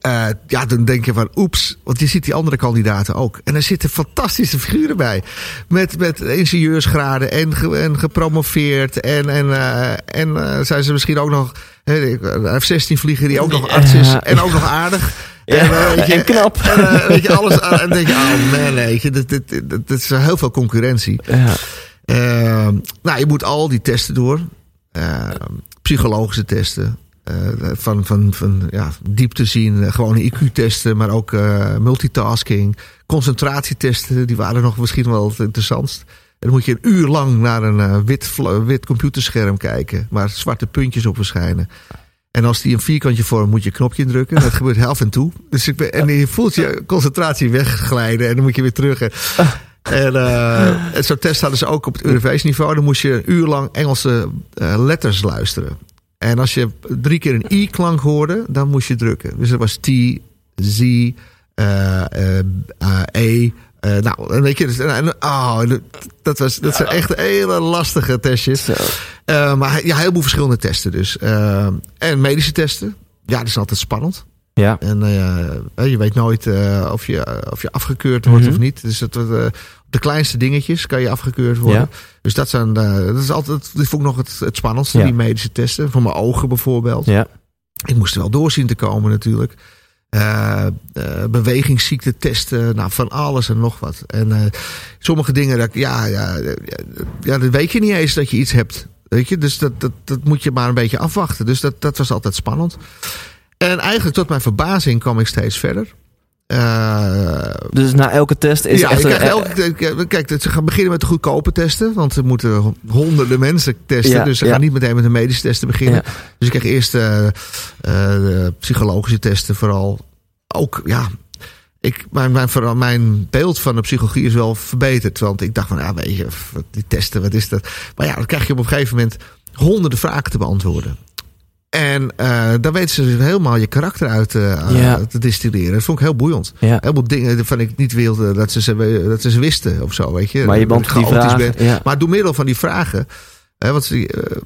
eh, ja, dan denk je van oeps, want je ziet die andere kandidaten ook. En er zitten fantastische figuren bij. Met, met ingenieursgraden en, ge- en gepromoveerd. En, en, eh, en eh, zijn ze misschien ook nog hè, F-16 vliegen die ook nog arts is. En ook nog aardig. Ja, eh, weet je, en knap. En, weet je, alles. En dan denk je, oh man, weet je, dit, dit, dit, dit is heel veel concurrentie. Ja. Eh, nou, je moet al die testen door. Eh, psychologische testen. eh, van, van, van ja, diepte zien. eh, gewone IQ-testen, maar ook eh, multitasking. Concentratietesten, die waren nog misschien wel het interessantst. En dan moet je een uur lang naar een wit, wit computerscherm kijken. Waar zwarte puntjes op verschijnen. En als die een vierkantje vormt, moet je een knopje indrukken. Dat gebeurt <laughs> half en toe. Dus en je voelt je concentratie wegglijden. En dan moet je weer terug. En, eh, en zo'n test hadden ze ook op het Europees niveau. Dan moest je een uur lang Engelse eh, letters luisteren. En als je drie keer een i-klank hoorde, dan moest je drukken. Dus dat was T, Z, eh, E. nou, weet je, dus, oh, dat, was, dat zijn echt hele lastige testjes. Maar ja, heel veel verschillende testen dus. En medische testen. Ja, dat is altijd spannend. Ja. En eh, je weet nooit eh, of, je, of je afgekeurd wordt Mhm. of niet. Dus dat, eh, de kleinste dingetjes kan je afgekeurd worden. Ja. Dus dat, zijn, eh, dat is altijd, dit vond ik nog het, het spannendste, Ja. die medische testen. Voor mijn ogen bijvoorbeeld. Ja. Ik moest er wel doorzien te komen natuurlijk. Eh eh, bewegingsziekte testen, nou van alles en nog wat. En eh, sommige dingen, dat, ja, ja, ja, dat weet je niet eens dat je iets hebt. Weet je, dus dat, dat, dat moet je maar een beetje afwachten. Dus dat, dat was altijd spannend. En eigenlijk tot mijn verbazing kwam ik steeds verder. Eh, Dus na elke test is ja, echt krijgt elke, kijk, ze gaan beginnen met de goedkope testen. Want ze moeten honderden mensen testen. Ja, dus ze ja. gaan niet meteen met de medische testen beginnen. Ja. Dus ik kreeg eerst eh, eh, de psychologische testen vooral. Ook, ja... Ik, mijn, mijn, vooral mijn beeld van de psychologie is wel verbeterd. Want ik dacht van, ja, weet je, die testen, wat is dat? Maar ja, dan krijg je op een gegeven moment honderden vragen te beantwoorden. En eh dan weten ze dus helemaal je karakter uit eh, Ja. te distilleren. Dat vond ik heel boeiend Ja. heel veel dingen waarvan ik niet wilde dat ze ze, dat ze, ze wisten of zo, weet je. Maar je beantwoordt die chaotisch vragen, ben. ja. Maar door middel van die vragen, hè, want ze, eh,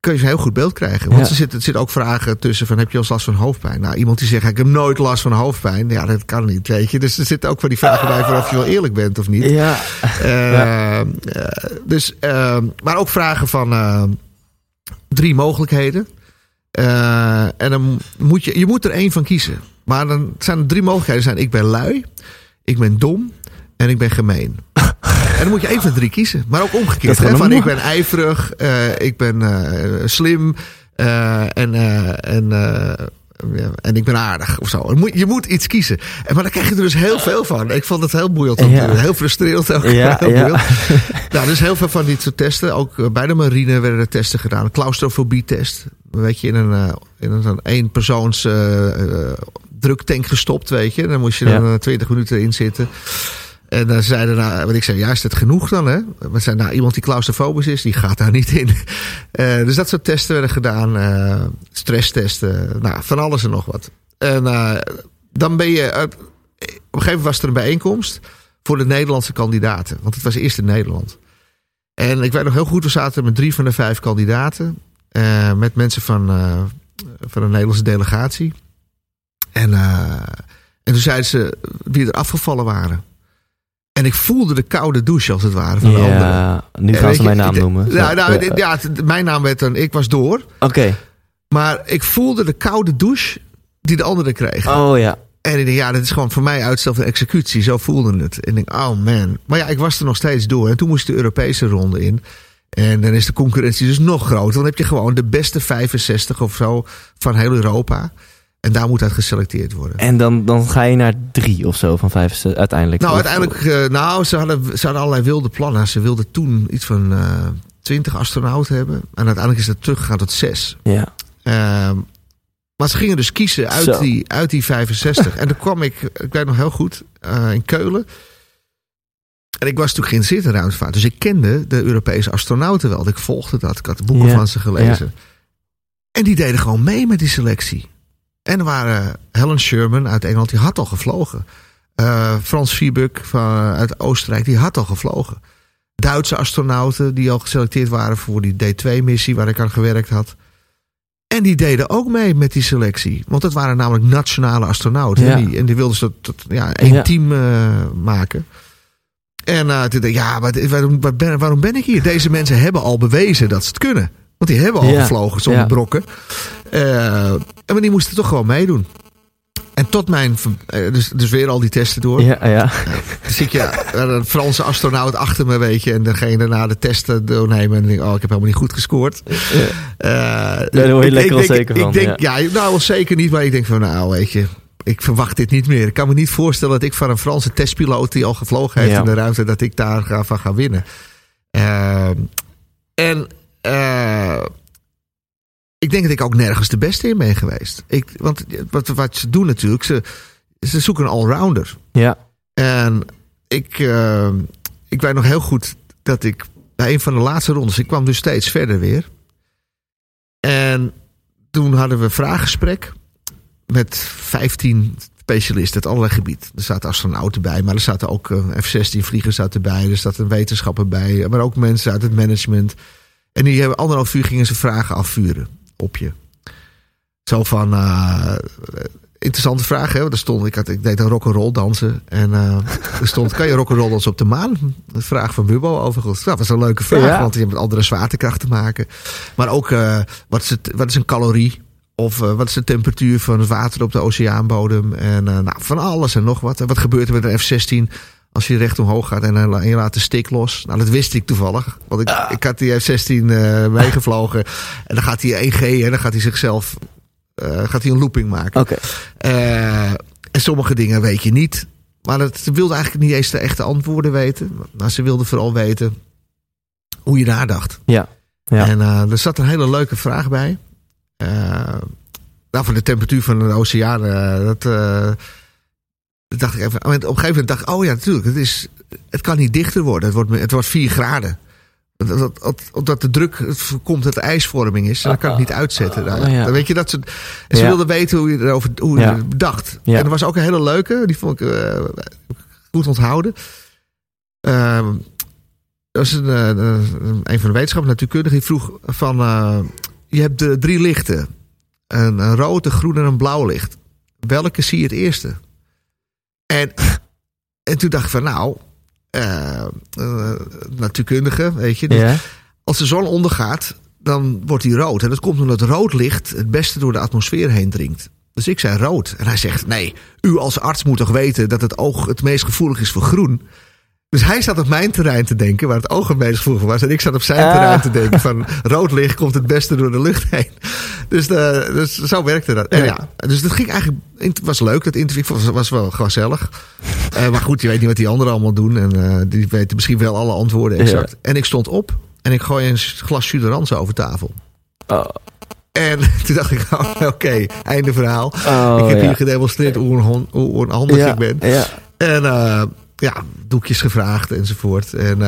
kun je een heel goed beeld krijgen. Want Ja. er zitten zitten ook vragen tussen van heb je al eens last van hoofdpijn? Nou, iemand die zegt ik heb nooit last van hoofdpijn. Ja, dat kan niet, weet je. Dus er zitten ook van die vragen bij van of je wel eerlijk bent of niet. Ja. Eh, eh, dus, eh, maar ook vragen van eh, drie mogelijkheden. Eh, en dan moet je, je moet er één van kiezen. Maar dan zijn er drie mogelijkheden. Zijn, ik ben lui, ik ben dom en ik ben gemeen. <laughs> en dan moet je één van drie kiezen. Maar ook omgekeerd. Hè, van, ik ben ijverig, eh, ik ben eh, slim en, en, en ik ben aardig of zo. Je moet, je moet iets kiezen. En, maar dan krijg je er dus heel veel van. Ik vond het heel boeiend. Ja. Heel frustrerend ook. Ja, <laughs> heel ja. Nou, dus heel veel van dit soort testen. Ook eh, bij de marine werden er testen gedaan. Een claustrofobie-test. Weet je, in een, eh, in een eenpersoons eh, eh, druktank gestopt, weet je. Dan moest je dan Ja. eh, 20 minuten in zitten. En dan zeiden nou, wat ik zei, ja, is het genoeg dan, hè? We zijn nou iemand die claustrofobisch is, die gaat daar niet in. <laughs> Eh, dus dat soort testen werden gedaan. eh stresstesten, nou, van alles en nog wat. En eh, dan ben je, op een gegeven moment was er een bijeenkomst voor de Nederlandse kandidaten. Want het was eerst in Nederland. En ik weet nog heel goed, we zaten met drie van de vijf kandidaten. met mensen van, van een Nederlandse delegatie. En, en toen zeiden ze wie er afgevallen waren. En ik voelde de koude douche als het ware van de anderen. Ja, nu gaan ze mijn naam noemen. Ja, nou, ja. mijn naam werd dan, ik was door. Oké. Maar ik voelde de koude douche die de anderen kregen. Oh ja. En ik denk, ja, dat is gewoon voor mij uitstel van executie. Zo voelde het. En ik denk, oh man. Maar ja, ik was er nog steeds door. En toen moest de Europese ronde in. En dan is de concurrentie dus nog groter. Dan heb je gewoon de beste 65 of zo van heel Europa. En daar moet uit geselecteerd worden. En dan, dan ga je naar drie of zo van vijf uiteindelijk. Nou, uiteindelijk, eh, nou, ze hadden, ze hadden allerlei wilde plannen. Ze wilden toen iets van eh 20 astronauten hebben. En uiteindelijk is dat teruggegaan tot zes. Ja. Ehm, maar ze gingen dus kiezen uit, Zo. die, uit die 65. <laughs> en toen kwam ik, ik weet nog heel goed, eh, in Keulen. En ik was natuurlijk geïnteresseerd in ruimtevaart. Dus ik kende de Europese astronauten wel. Ik volgde dat. Ik had boeken Ja, van ze gelezen. En die deden gewoon mee met die selectie. En er waren Helen Sherman uit Engeland, die had al gevlogen. Eh, Frans Viebuk van, uit Oostenrijk, die had al gevlogen. Duitse astronauten die al geselecteerd waren voor die D2-missie waar ik aan gewerkt had. En die deden ook mee met die selectie. Want dat waren namelijk nationale astronauten. Ja. En, die, en die wilden ze tot, tot ja, één Ja. team eh, maken. En eh, toen dacht ik, ja, waarom, waarom ben ik hier? Deze mensen hebben al bewezen dat ze het kunnen. Want die hebben al Ja. gevlogen zonder Ja. brokken. Eh, en maar die moesten toch gewoon meedoen. En tot mijn... eh, dus, dus weer al die testen door. Ja, ja. Dus ik ja, een Franse astronaut achter me, weet je. En degene daarna de testen doornemen. En denk ik, oh, ik heb helemaal niet goed gescoord. Eh, daar word je ik- lekker ik denk- onzeker van, Ik denk, ja. nou, wel zeker niet. Maar ik denk van, nou, weet je. Ik verwacht dit niet meer. Ik kan me niet voorstellen dat ik van een Franse testpiloot die al gevlogen heeft Ja. in de ruimte, dat ik daar ga, van ga winnen. Eh, en eh, ik denk dat ik ook nergens de beste in ben geweest. Ik, want wat, wat ze doen natuurlijk, ze, ze zoeken een allrounder. Ja, En ik, eh, ik weet nog heel goed dat ik bij een van de laatste rondes, ik kwam dus steeds verder weer. En toen hadden we een vraaggesprek met 15 specialisten uit allerlei gebied. Er zaten astronauten bij, maar er zaten ook eh, F-16 vliegers zaten erbij. Er zat een wetenschapper bij, maar ook mensen uit het management. En die hebben anderhalf uur gingen ze vragen afvuren op je. Zo van, eh, interessante vraag, hè? Er stond, ik, had, ik deed een rock'n'roll dansen. En eh, er stond, kan je rock'n'roll dansen op de maan? Een vraag van Bubbo overigens. Dat was een leuke vraag, Ja. want die hebben met andere zwaartekracht te maken. Maar ook, eh, wat, is het, wat is een calorie? Of wat is de temperatuur van het water op de oceaanbodem? En nou, van alles en nog wat. En wat gebeurt er met een F-16 als je recht omhoog gaat en, eh, en je laat de stick los? Nou, dat wist ik toevallig. Want ik, ik had die F-16 eh, <laughs> meegevlogen. En dan gaat hij 1G en dan gaat hij zichzelf eh, gaat hij een looping maken. oké. En sommige dingen weet je niet. Maar het, ze wilde eigenlijk niet eens de echte antwoorden weten. Maar ze wilde vooral weten hoe je nadacht. Ja. Ja. En eh, er zat een hele leuke vraag bij. Eh nou, van de temperatuur van de oceaan. dat, dat dacht ik even. Op een gegeven moment dacht ik, oh ja, natuurlijk. Het, is, het kan niet dichter worden. Het wordt, het wordt 4 graden. Dat, dat, dat, omdat de druk voorkomt dat er ijsvorming is. En dan kan ik niet uitzetten. Nou, Oh, ja. Dan weet je dat ze. Ze Ja. wilden weten hoe je erover hoe je Ja. dacht. En er was ook een hele leuke. Die vond ik eh, goed onthouden. Ehm, dat was een, eh, een van de wetenschappers, natuurkundigen, die vroeg van... eh, je hebt de drie lichten. Een, een rood, een groen en een blauw licht. Welke zie je het eerste? En, en toen dacht ik van nou... eh, eh, natuurkundige, weet je. Ja. Als de zon ondergaat, dan wordt die rood. En dat komt omdat rood licht het beste door de atmosfeer heen dringt. Dus ik zei rood. En hij zegt, nee, u als arts moet toch weten dat het oog het meest gevoelig is voor groen. Dus hij zat op mijn terrein te denken, waar het oog het meest gevoelig was. En ik zat op zijn Ah. terrein te denken van rood licht komt het beste door de lucht heen. Dus, eh, dus zo werkte dat. En ja, dus dat ging eigenlijk, het was leuk, dat interview was, was wel gezellig. Eh, maar goed, je weet niet wat die anderen allemaal doen. En eh, die weten misschien wel alle antwoorden exact. En ik stond op en ik gooi een glas jus d'orange over tafel. Oh, En <laughs> toen dacht ik, oh, oké, einde verhaal. oh, ik heb ja. hier gedemonstreerd hoe, onhandig ja. ik ben. Ja. En ja, doekjes gevraagd enzovoort. En,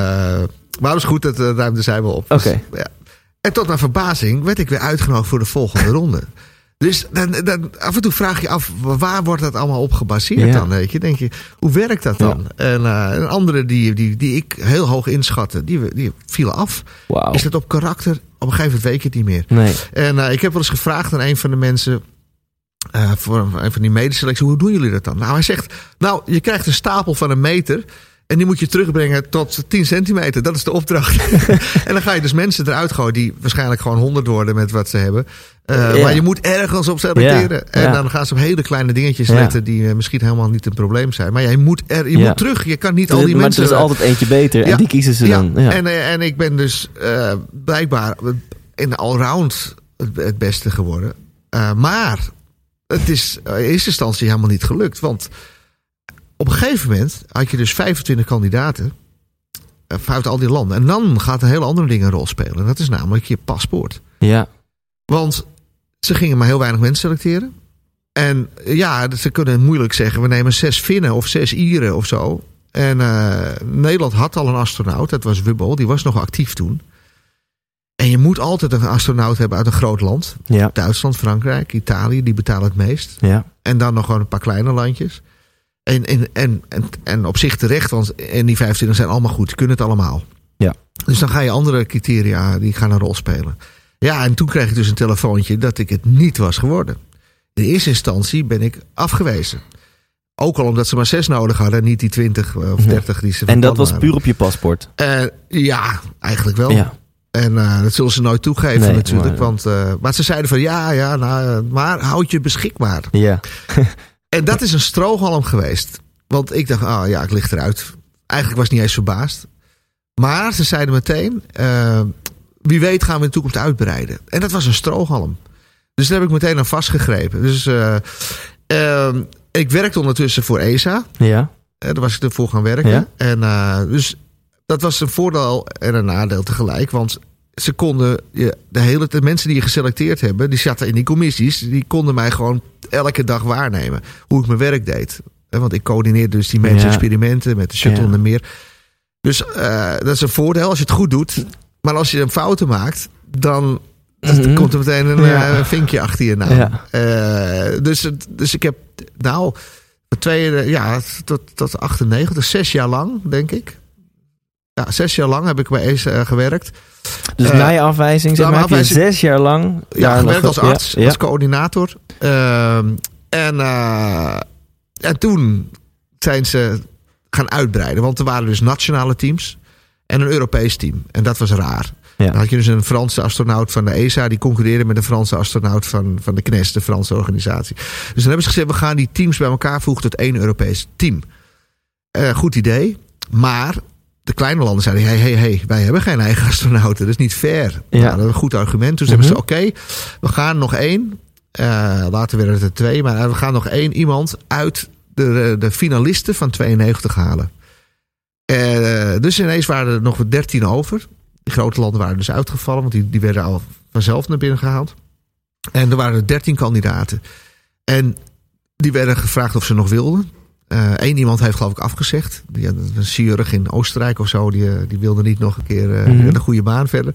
maar het was goed, dat ruimde zij wel op. Dus, Oké. ja. En tot mijn verbazing werd ik weer uitgenodigd voor de volgende <laughs> ronde. Dus dan, dan, af en toe vraag je af, waar wordt dat allemaal op gebaseerd Ja. dan? Weet je? Denk je, hoe werkt dat dan? En, eh, en andere die, die, die ik heel hoog inschatte, die, die vielen af. Is dat op karakter? Op een gegeven moment weet je het niet meer. Nee. En eh, ik heb wel eens gevraagd aan een van de mensen. eh, voor een van die medeselectie, hoe doen jullie dat dan? Nou, hij zegt, nou, je krijgt een stapel van een meter. En die moet je terugbrengen tot 10 centimeter. Dat is de opdracht. <laughs> en dan ga je dus mensen eruit gooien die waarschijnlijk gewoon 100 worden met wat ze hebben. Eh. Maar je moet ergens op selecteren. Ja, En dan gaan ze op hele kleine dingetjes letten die eh, misschien helemaal niet een probleem zijn. Maar je moet, er, je moet terug. Je kan niet al die maar mensen... er is altijd eentje beter en die kiezen ze dan. Ja. En, eh, en ik ben dus blijkbaar in de allround het, het beste geworden. Maar het is in eerste instantie helemaal niet gelukt. Want op een gegeven moment had je dus 25 kandidaten eh, uit al die landen. En dan gaat een hele andere ding een rol spelen. En dat is namelijk je paspoort. ja. Want ze gingen maar heel weinig mensen selecteren. En eh, ja, ze kunnen moeilijk zeggen: we nemen zes Finnen of zes Ieren of zo. En eh, Nederland had al een astronaut, dat was Wubbel, die was nog actief toen. En je moet altijd een astronaut hebben uit een groot land. Ja. Duitsland, Frankrijk, Italië, die betalen het meest. Ja. En dan nog gewoon een paar kleine landjes. En, en, en, en, en op zich terecht, want en die 25 zijn allemaal goed, kunnen het allemaal. Ja. Dus dan ga je andere criteria, die gaan een rol spelen. Ja, en toen kreeg ik dus een telefoontje dat ik het niet was geworden. In eerste instantie ben ik afgewezen. Ook al omdat ze maar zes nodig hadden, niet die 20 of 30 die ze En dat was puur op je paspoort. Eh, ja, eigenlijk wel. Ja. En eh, dat zullen ze nooit toegeven Nee, natuurlijk. maar- Want, eh, maar ze zeiden van ja, ja, nou, eh, maar houd je beschikbaar. Ja. <laughs> En dat is een strohalm geweest. Want ik dacht, ah ja, ik lig eruit. Eigenlijk was ik niet eens verbaasd. Maar ze zeiden meteen, eh, wie weet gaan we in de toekomst uitbreiden. En dat was een strohalm. Dus daar heb ik meteen aan vastgegrepen. Dus eh, ehm, ik werkte ondertussen voor ESA. Ja. Eh, Daar was ik ervoor gaan werken. Ja. En eh, dus dat was een voordeel en een nadeel tegelijk. Want ze konden, de hele de mensen die je geselecteerd hebben, die zaten in die commissies, die konden mij gewoon elke dag waarnemen. Hoe ik mijn werk deed. Want ik coördineerde dus die mensen Ja. experimenten met de shuttle Ja. en meer. Dus eh, dat is een voordeel als je het goed doet. Maar als je een fouten maakt, dan Mhm. komt er meteen een Ja. eh, vinkje achter je naam. Eh, dus, dus ik heb nou twee, ja, tot, tot 98, zes jaar lang, denk ik. Ja, zes jaar lang heb ik bij ESA eh, gewerkt. Dus Eh, na je afwijzing, zeg na maar, heb je zes jaar lang... Ja, gewerkt als arts, Ja. als coördinator. Ehm, en, eh, en toen zijn ze gaan uitbreiden. Want er waren dus nationale teams en een Europees team. En dat was raar. Ja. Dan had je dus een Franse astronaut van de ESA... die concurreerde met een Franse astronaut van, van de CNES, de Franse organisatie. Dus dan hebben ze gezegd, we gaan die teams bij elkaar voegen tot één Europees team. Goed idee, maar de kleine landen zeiden... hey, hey, hey, wij hebben geen eigen <laughs> astronauten, dat is niet fair. Ja. Nou, dat is een goed argument. Dus Mhm. hebben ze, oké, we gaan nog één... eh, later werden het er twee, maar we gaan nog één iemand uit de, de finalisten van 92 halen. Eh, dus ineens waren er nog 13 over. De grote landen waren dus uitgevallen, want die, die werden al vanzelf naar binnen gehaald. En er waren 13 kandidaten. En die werden gevraagd of ze nog wilden. Eén iemand heeft geloof ik afgezegd. Die had een chirurg in Oostenrijk of zo. Die, eh, die wilde niet nog een keer eh, Mhm. een goede baan verder.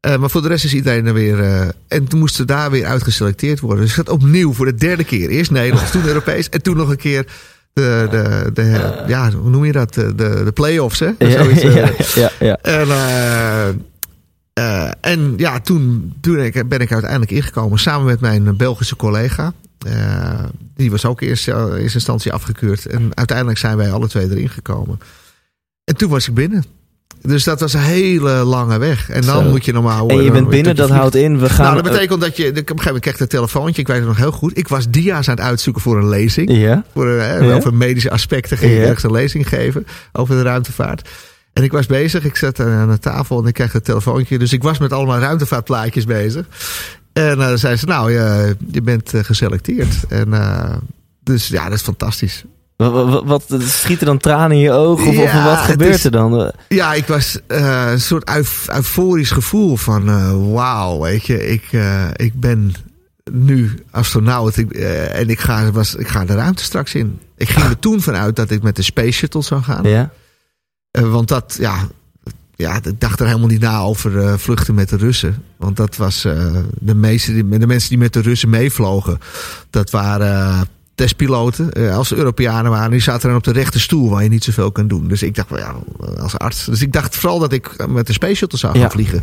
Eh, maar voor de rest is iedereen er weer. eh, en toen moesten daar weer uitgeselecteerd worden. Dus het gaat opnieuw voor de derde keer. Eerst Nederlands, toen Europees. En toen nog een keer de, de, de, ja, hoe noem je dat? De, de, play-offs, hè? Zoiets, eh. ja, <laughs> ja, ja. En, eh, eh, en ja, toen, toen ik- ben ik uiteindelijk ingekomen samen met mijn Belgische collega. Eh, die was ook eerst in eerste instantie afgekeurd. En uiteindelijk zijn wij alle twee erin gekomen. En toen was ik binnen. Dus dat was een hele lange weg. En dan Zo. moet je normaal... En je bent binnen, dat je houdt in, we gaan... Nou, dat betekent dat je... Op een gegeven moment kreeg ik een telefoontje. Ik weet het nog heel goed. Ik was dia's aan het uitzoeken voor een lezing. Ja, Voor, eh, Ja. Over medische aspecten ging ik Ja. ergens een lezing geven over de ruimtevaart. En ik was bezig, ik zat aan de tafel en ik kreeg een telefoontje. Dus ik was met allemaal ruimtevaartplaatjes bezig. En eh zei ze, nou, je, je bent eh, geselecteerd. En eh, dus ja, dat is fantastisch. wat, wat, wat schiet er dan tranen in je ogen? Of, of wat gebeurt is- er dan? Ja, ik was eh, een soort euf- euforisch gevoel van eh, wauw, weet je, ik, eh, ik ben nu astronaut ik, eh, en ik ga, was, ik ga de ruimte straks in. Ik ging er toen vanuit dat ik met de Space Shuttle zou gaan. Ja, Eh, want dat, ja, ja, ik dacht er helemaal niet na over eh, vluchten met de Russen. Want dat was eh, de, meeste, die- de mensen die met de Russen meevlogen. Dat waren eh, testpiloten. Eh, als ze Europeanen waren, die zaten dan op de rechte stoel waar je niet zoveel kan doen. Dus ik dacht, ja, als arts. Dus ik dacht vooral dat ik met de Space Shuttle zou gaan Ja. vliegen.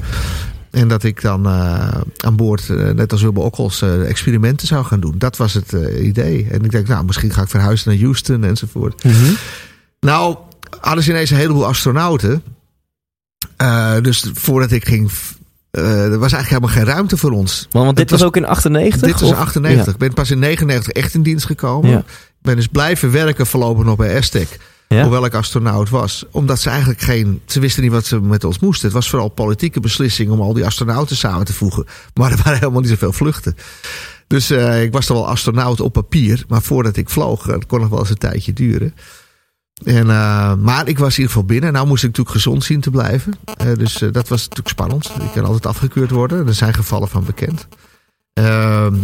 En dat ik dan eh, aan boord, eh, net als Hubble Okkels, eh, experimenten zou gaan doen. Dat was het eh, idee. En ik denk, nou, misschien ga ik verhuizen naar Houston enzovoort. Mhm. Nou, hadden ze ineens een heleboel astronauten. Eh, dus voordat ik ging. eh, er was eigenlijk helemaal geen ruimte voor ons. Want, want dit was ook in 98? Dit was in of? 98. Ja. Ik ben pas in 99 echt in dienst gekomen. Ja. Ik ben dus blijven werken voorlopig nog bij Aztec. Ja? Hoewel ik astronaut was. Omdat ze eigenlijk geen... Ze wisten niet wat ze met ons moesten. Het was vooral politieke beslissing om al die astronauten samen te voegen. <laughs> Maar er waren helemaal niet zoveel vluchten. Dus eh, ik was dan wel astronaut op papier. Maar voordat ik vloog, dat kon nog wel eens een tijdje duren. En, eh, maar ik was in ieder geval binnen. Nou moest ik natuurlijk gezond zien te blijven. Eh, dus eh, dat was natuurlijk spannend. Ik kan altijd afgekeurd worden. Er zijn gevallen van bekend. Ehm,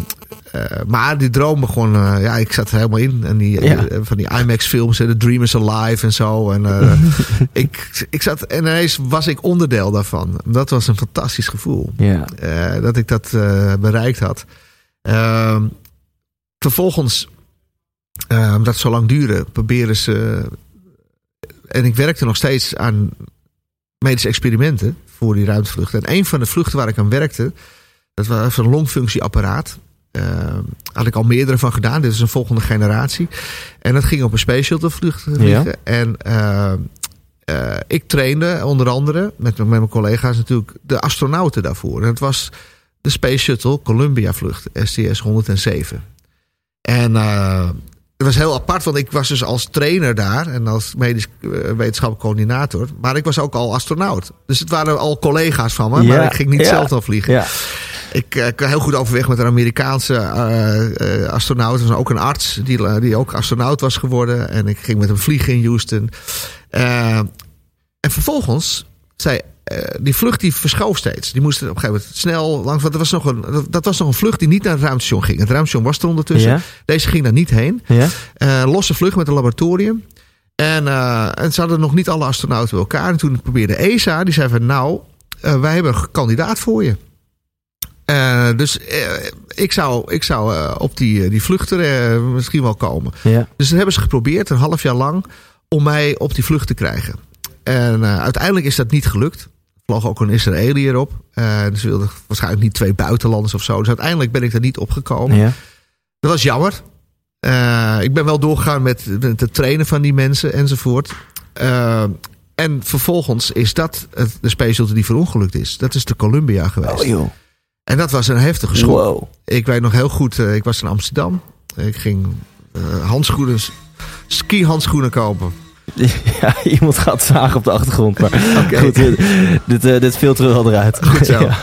eh, maar die droom begon... ja, ik zat er helemaal in. En die, Ja. van die IMAX-films, The Dream is Alive en zo. En, <laughs> ik, ik zat, en ineens was ik onderdeel daarvan. Dat was een fantastisch gevoel. Ja. dat ik dat bereikt had. Ehm, vervolgens, omdat het zo lang duurde, proberen ze... en ik werkte nog steeds aan medische experimenten voor die ruimtevluchten. En een van de vluchten waar ik aan werkte, Dat was een longfunctieapparaat. Uh, had ik al meerdere van gedaan. Dit is een volgende generatie. En dat ging op een space shuttle vlucht vliegen. Ja. En uh, uh, ik trainde onder andere met, met mijn collega's natuurlijk de astronauten daarvoor. En het was de Space Shuttle Columbia vlucht, STS 107. En het was heel apart, want ik was dus als trainer daar en als medisch uh, wetenschappelijk coördinator. Maar ik was ook al astronaut. Dus het waren al collega's van me, Ja, maar ik ging niet ja. zelf al vliegen. Ja. Ik uh, heel goed overweg met een Amerikaanse uh, uh, astronaut. Was ook een arts die, die ook astronaut was geworden. En ik ging met hem vliegen in Houston. En vervolgens zei uh, die vlucht die verschoof steeds. Die moest op een gegeven moment snel langs. Want er was nog een, dat, dat was nog een vlucht die niet naar het ruimtestation ging. Het ruimtestation was er ondertussen. Ja. Deze ging daar niet heen. Ja. Uh, losse vlucht met een laboratorium. En, uh, en ze hadden nog niet alle astronauten bij elkaar. En toen probeerde ESA, die zei van nou, wij hebben een kandidaat voor je. Uh, dus uh, ik zou, ik zou uh, op die, die vluchten misschien wel komen. Ja. Dus dat hebben ze geprobeerd, een half jaar lang, om mij op die vlucht te krijgen. En uiteindelijk is dat niet gelukt. Vloog ook een Israëliër op. Uh, dus ze wilden waarschijnlijk niet twee buitenlanders of zo. Dus uiteindelijk ben ik er niet opgekomen. Ja. Dat was jammer. Uh, ik ben wel doorgegaan met, met het trainen van die mensen enzovoort. Uh, en vervolgens is dat de Space Shuttle die verongelukt is. Dat is de Columbia geweest. Oh joh. En dat was een heftige schok. Wow. Ik weet nog heel goed, ik was in Amsterdam. Ik ging handschoenen, ski-handschoenen kopen. <laughs> Ja, iemand gaat zagen op de achtergrond. Maar <laughs> okay. goed, dit, dit, uh, dit filteren we al eruit. Goed zo. <laughs> ja.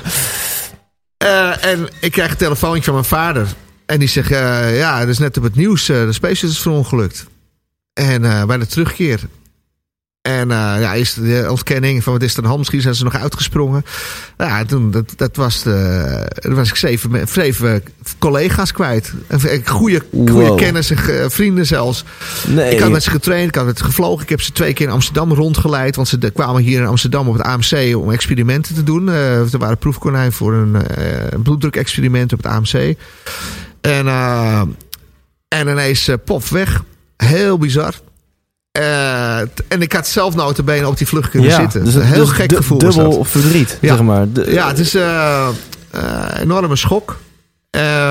uh, en ik krijg een telefoontje van mijn vader. En die zegt, uh, ja, het is net op het nieuws. de Space is verongelukt. En bij de terugkeer. En uh, ja, is de ontkenning van wat is er hand? Misschien zijn ze nog uitgesprongen. Ja, toen, dat, dat was de, was ik zeven, zeven collega's kwijt. Goede, goede wow. kennissen, vrienden zelfs. Nee. Ik had met ze getraind, ik had met ze gevlogen. Ik heb ze twee keer in Amsterdam rondgeleid. Want ze kwamen hier in Amsterdam op het AMC om experimenten te doen. Uh, er waren proefkonijn voor een uh, bloeddruk-experiment op het AMC. En, en ineens pop weg. Heel bizar. Uh, en ik had zelf notabene op die vlucht kunnen ja, zitten. Dus een heel dus gek gevoel. Dubbel verdriet, ja. zeg maar. De, ja, het is een uh, uh, enorme schok.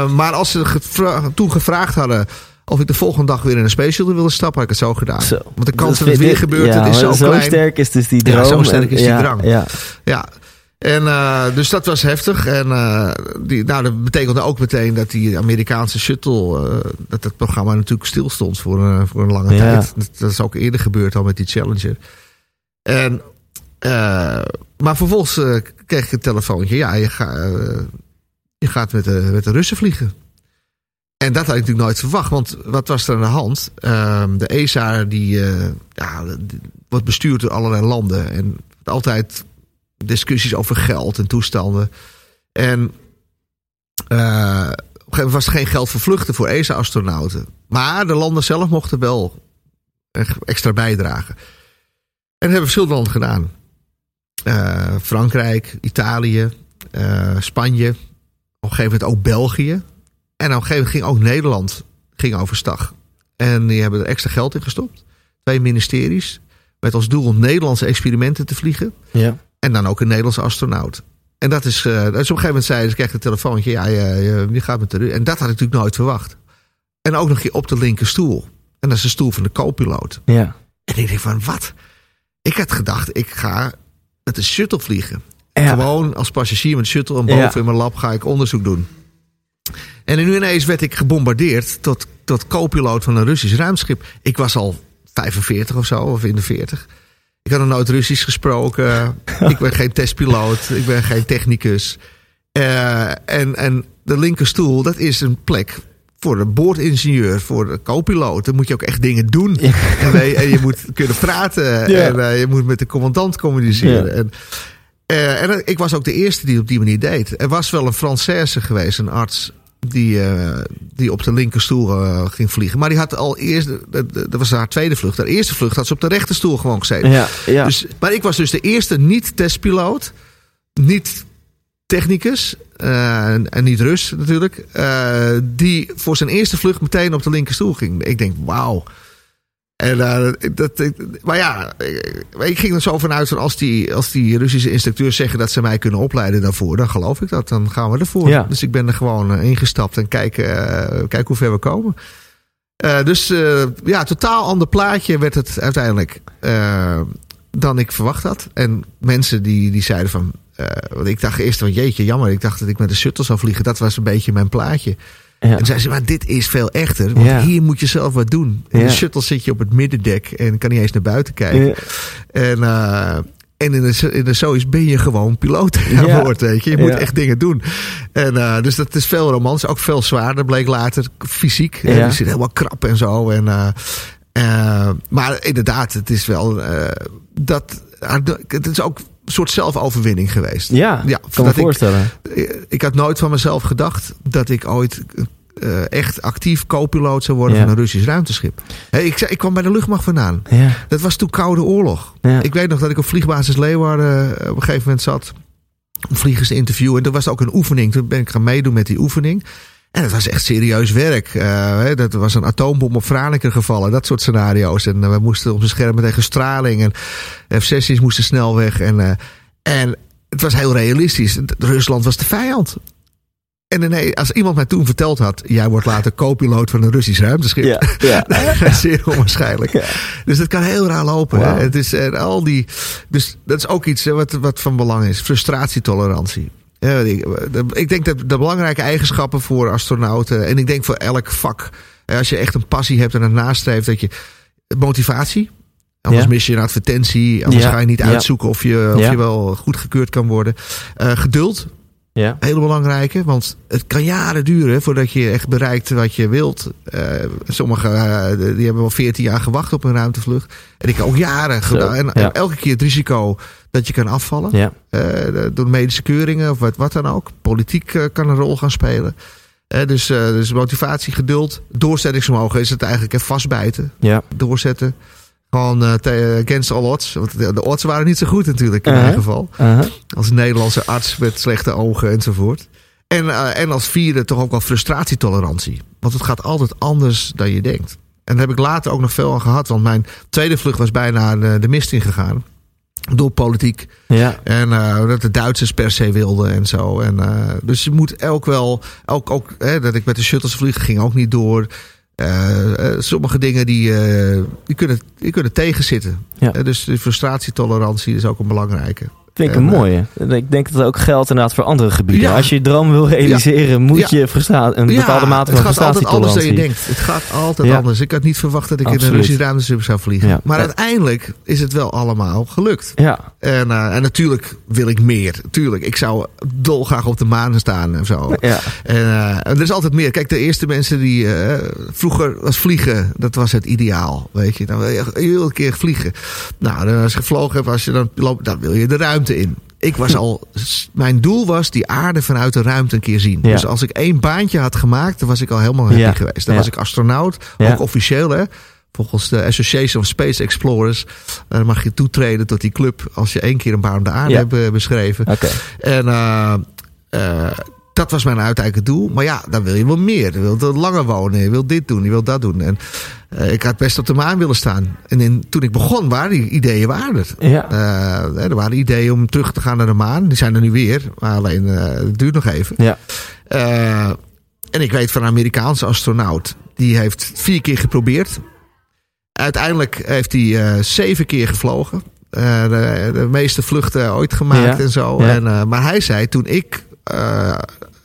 Maar als ze gevra toen gevraagd hadden of ik de volgende dag weer in een shuttle wilde stappen, had ik het zo gedaan. Zo. Want de kans dat, dat het weer gebeurt, ja, is zo, zo klein. sterk is dus die droom. Ja, zo sterk is die drang. Ja. En uh, dus dat was heftig. En uh, die, nou, dat betekende ook meteen dat die Amerikaanse shuttle, uh, dat het programma natuurlijk stil stond voor een, voor een lange ja. tijd. Dat, dat, is ook eerder gebeurd al met die Challenger. En, maar vervolgens kreeg ik een telefoontje. Ja, je, ga, je gaat met de, met de Russen vliegen. En dat had ik natuurlijk nooit verwacht. Want wat was er aan de hand? Uh, de ESA die, ja, die wordt bestuurd door allerlei landen. En altijd discussies over geld en toestanden. En uh, op een gegeven moment was er geen geld voor vluchten voor ESA-astronauten. Maar de landen zelf mochten wel extra bijdragen. En hebben verschillende landen gedaan. Uh, Frankrijk, Italië, uh, Spanje. Op een gegeven moment ook België. En op een gegeven moment ging ook Nederland ging overstag. En die hebben er extra geld in gestopt. Twee ministeries. Met als doel om Nederlandse experimenten te vliegen. Ja. En dan ook een Nederlandse astronaut. En dat is, uh, dus op een gegeven moment zei ze, krijg een telefoontje. Ja, je, je, gaat met de En dat had ik natuurlijk nooit verwacht. En ook nog op de linker stoel. En dat is de stoel van de co-piloot. Ja. En ik denk van, wat? Ik had gedacht, ik ga met een shuttle vliegen. Ja. Gewoon als passagier met shuttle en boven ja. in mijn lab ga ik onderzoek doen. En nu ineens werd ik gebombardeerd tot, tot co-piloot van een Russisch ruimschip. Ik was al 45 of zo, of in de 40. Ik had nog nooit Russisch gesproken. <laughs> ik ben geen testpiloot. Ik ben geen technicus. Uh, en, en de linkerstoel, dat is een plek voor de boordingenieur, voor de co-piloot. Dan moet je ook echt dingen doen. Ja. En, en, je moet kunnen praten. Ja. En uh, je moet met de commandant communiceren. Ja. En, uh, en ik was ook de eerste die het op die manier deed. Er was wel een Française geweest, een arts die, uh, die op de linkerstoel uh, ging vliegen. Maar die had al eerst, dat was haar tweede vlucht. Haar eerste vlucht had ze op de rechterstoel gewoon gezeten. Ja, ja. Dus, maar ik was dus de eerste niet-testpiloot, niet technicus, uh, en niet Rus natuurlijk, die voor zijn eerste vlucht meteen op de linkerstoel ging. Ik denk, wauw. En, eh, dat, maar ja, ik, ging er zo vanuit van als die, als die Russische instructeurs zeggen dat ze mij kunnen opleiden daarvoor, dan geloof ik dat. Dan gaan we ervoor. Ja. Dus ik ben er gewoon eh, ingestapt en eh, kijken hoe ver we komen. Dus ja, totaal ander plaatje werd het uiteindelijk dan ik verwacht had. En mensen die, die zeiden van. want ik dacht eerst van jeetje, jammer. Ik dacht dat ik met de shuttle zou vliegen. Dat was een beetje mijn plaatje. Ja. En zeiden ze, maar dit is veel echter. Want Ja. hier moet je zelf wat doen. In Ja. de shuttle zit je op het middendek en kan niet eens naar buiten kijken. En, eh, en in de, in de Soyuz ben je gewoon piloot <laughs> aan weet je. Je moet echt dingen doen. En, eh, dus dat is veel romans. Ook veel zwaarder, bleek later. Fysiek. Ja. Je zit helemaal krap en zo. En, eh, maar inderdaad, het is wel... dat, het is ook een soort zelfoverwinning geweest. Ja, Ja, kan me dat ik- voorstellen. Ik had nooit van mezelf gedacht dat ik ooit eh, echt actief co-piloot zou worden Ja. van een Russisch ruimteschip. Hé, ik, zei, ik kwam bij de luchtmacht vandaan. Ja. Dat was toen Koude Oorlog. Ja. Ik weet nog dat ik op vliegbasis Leeuwarden eh, op een gegeven moment zat. Om vliegers te interviewen. En dat was ook een oefening. Toen ben ik gaan meedoen met die oefening. En het was echt serieus werk. Hè, dat was een atoombom op Franeker gevallen. Dat soort scenario's. En eh, we moesten op de schermen tegen straling. En F-16's moesten snel weg. En, eh, en het was heel realistisch. Rusland was de vijand. En nee, als iemand mij toen verteld had... jij wordt later co-piloot van een Russisch ruimteschip... Ja. Ja. <laughs> Zeer onwaarschijnlijk. Ja. Dus dat kan heel raar lopen. hè. Het is en al die. Dus dat is ook iets hè, wat, wat van belang is. Frustratietolerantie. Ja, ik, denk dat de belangrijke eigenschappen voor astronauten. En ik denk voor elk vak. Als je echt een passie hebt en een nastreeft. Dat je motivatie. Anders Ja. mis je een advertentie. Anders Ja. ga je niet uitzoeken of je, of je wel goedgekeurd kan worden. Eh, geduld. Ja. Hele belangrijke, want het kan jaren duren voordat je echt bereikt wat je wilt. Eh sommigen eh, die hebben wel 14 jaar gewacht op een ruimtevlucht. En ik heb ook jaren gedaan. En, ja. elke keer het risico dat je kan afvallen. Ja. Eh, door medische keuringen of wat, wat dan ook. Politiek kan een rol gaan spelen. Dus, dus motivatie, geduld, doorzettingsvermogen is het eigenlijk. hè, vastbijten, Ja. doorzetten. Gewoon eh, te- against all odds. Want de, de odds waren niet zo goed natuurlijk in Uh-huh. mijn geval. Uh-huh. Als Nederlandse arts met slechte ogen enzovoort. En, eh, en als vierde toch ook wel frustratietolerantie. Want het gaat altijd anders dan je denkt. En daar heb ik later ook nog veel aan gehad. Want mijn tweede vlucht was bijna de, mist ingegaan. Door politiek. Ja. En eh, dat de Duitsers per se wilden en zo. En, eh, dus je moet elk wel. Ook, ook hè, dat ik met de shuttles vlieg ging ook niet door. Eh, eh, sommige dingen die, eh, die, kunnen, die kunnen tegenzitten. Ja. Dus de frustratietolerantie is ook een belangrijke. Ik een En, eh, mooie. Ik denk dat dat ook geldt inderdaad voor andere gebieden. Ja. Als je je droom wil realiseren, moet je een bepaalde mate van het gaat altijd anders dan je denkt. Het gaat altijd anders. Ik had niet verwacht dat ik in een Russisch ruimteschip zou vliegen. Maar uiteindelijk is het wel allemaal gelukt. Ja. En, eh, en natuurlijk wil ik meer. Tuurlijk, ik zou dolgraag op de maan staan en zo. Ja. En, eh, en er is altijd meer. Kijk, de eerste mensen die vroeger was vliegen, dat was het ideaal. Weet je, dan wil je, je wil een keer vliegen. Nou, dan als je gevlogen hebt, als je dan loopt, dan wil je de ruimte in. Ik was al, mijn doel was die aarde vanuit de ruimte een keer zien. Ja. Dus als ik één baantje had gemaakt, dan was ik al helemaal happy Ja. geweest. Dan Ja. was ik astronaut, ook officieel hè. Volgens de Association of Space Explorers dan mag je toetreden tot die club als je één keer een baan om de aarde hebt eh, beschreven. Oké. En eh, eh, dat was mijn uiteindelijk doel. Maar ja, dan wil je wel meer. Je wilt langer wonen. Je wilt dit doen. Je wilt dat doen. En eh, ik had best op de maan willen staan. En in, toen ik begon waren die ideeën waren er. Ja. Eh, er waren ideeën om terug te gaan naar de maan. Die zijn er nu weer. Maar alleen eh, het duurt nog even. Ja. En ik weet van een Amerikaanse astronaut. Die heeft vier keer geprobeerd. Uiteindelijk heeft hij zeven keer gevlogen. De, de meeste vluchten ooit gemaakt Ja, en zo. ja. En, maar hij zei toen ik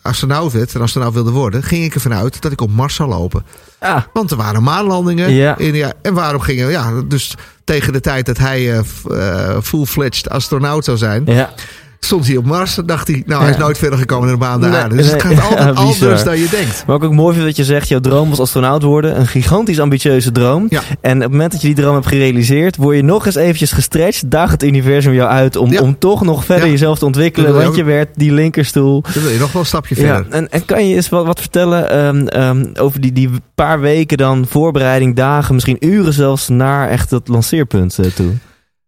astronaut werd en astronaut wilde worden, ging ik ervan uit dat ik op Mars zou lopen. Ah. Want er waren maanlandingen. Ja. In, ja, en waarom gingen ja, dus tegen de tijd dat hij eh, eh, full-fledged astronaut zou zijn, Ja. Stond hij op Mars. En dacht hij, nou, hij is nooit verder gekomen naar de baan de Nee, aarde. Dus het gaat altijd <laughs> ja, anders dan je denkt. Maar ook, ook mooi vind dat je zegt, jouw droom was astronaut worden. Een gigantisch ambitieuze droom. Ja. En op het moment dat je die droom hebt gerealiseerd, word je nog eens eventjes gestretched. Daagt het universum jou uit om, Ja. om toch nog verder jezelf te ontwikkelen. Je Want je werd die linkerstoel. Dan wil je nog wel een stapje verder. en, en kan je eens wat, wat vertellen ehm, ehm, over die, die paar weken dan voorbereiding, dagen, misschien uren zelfs naar echt dat lanceerpunt eh, toe?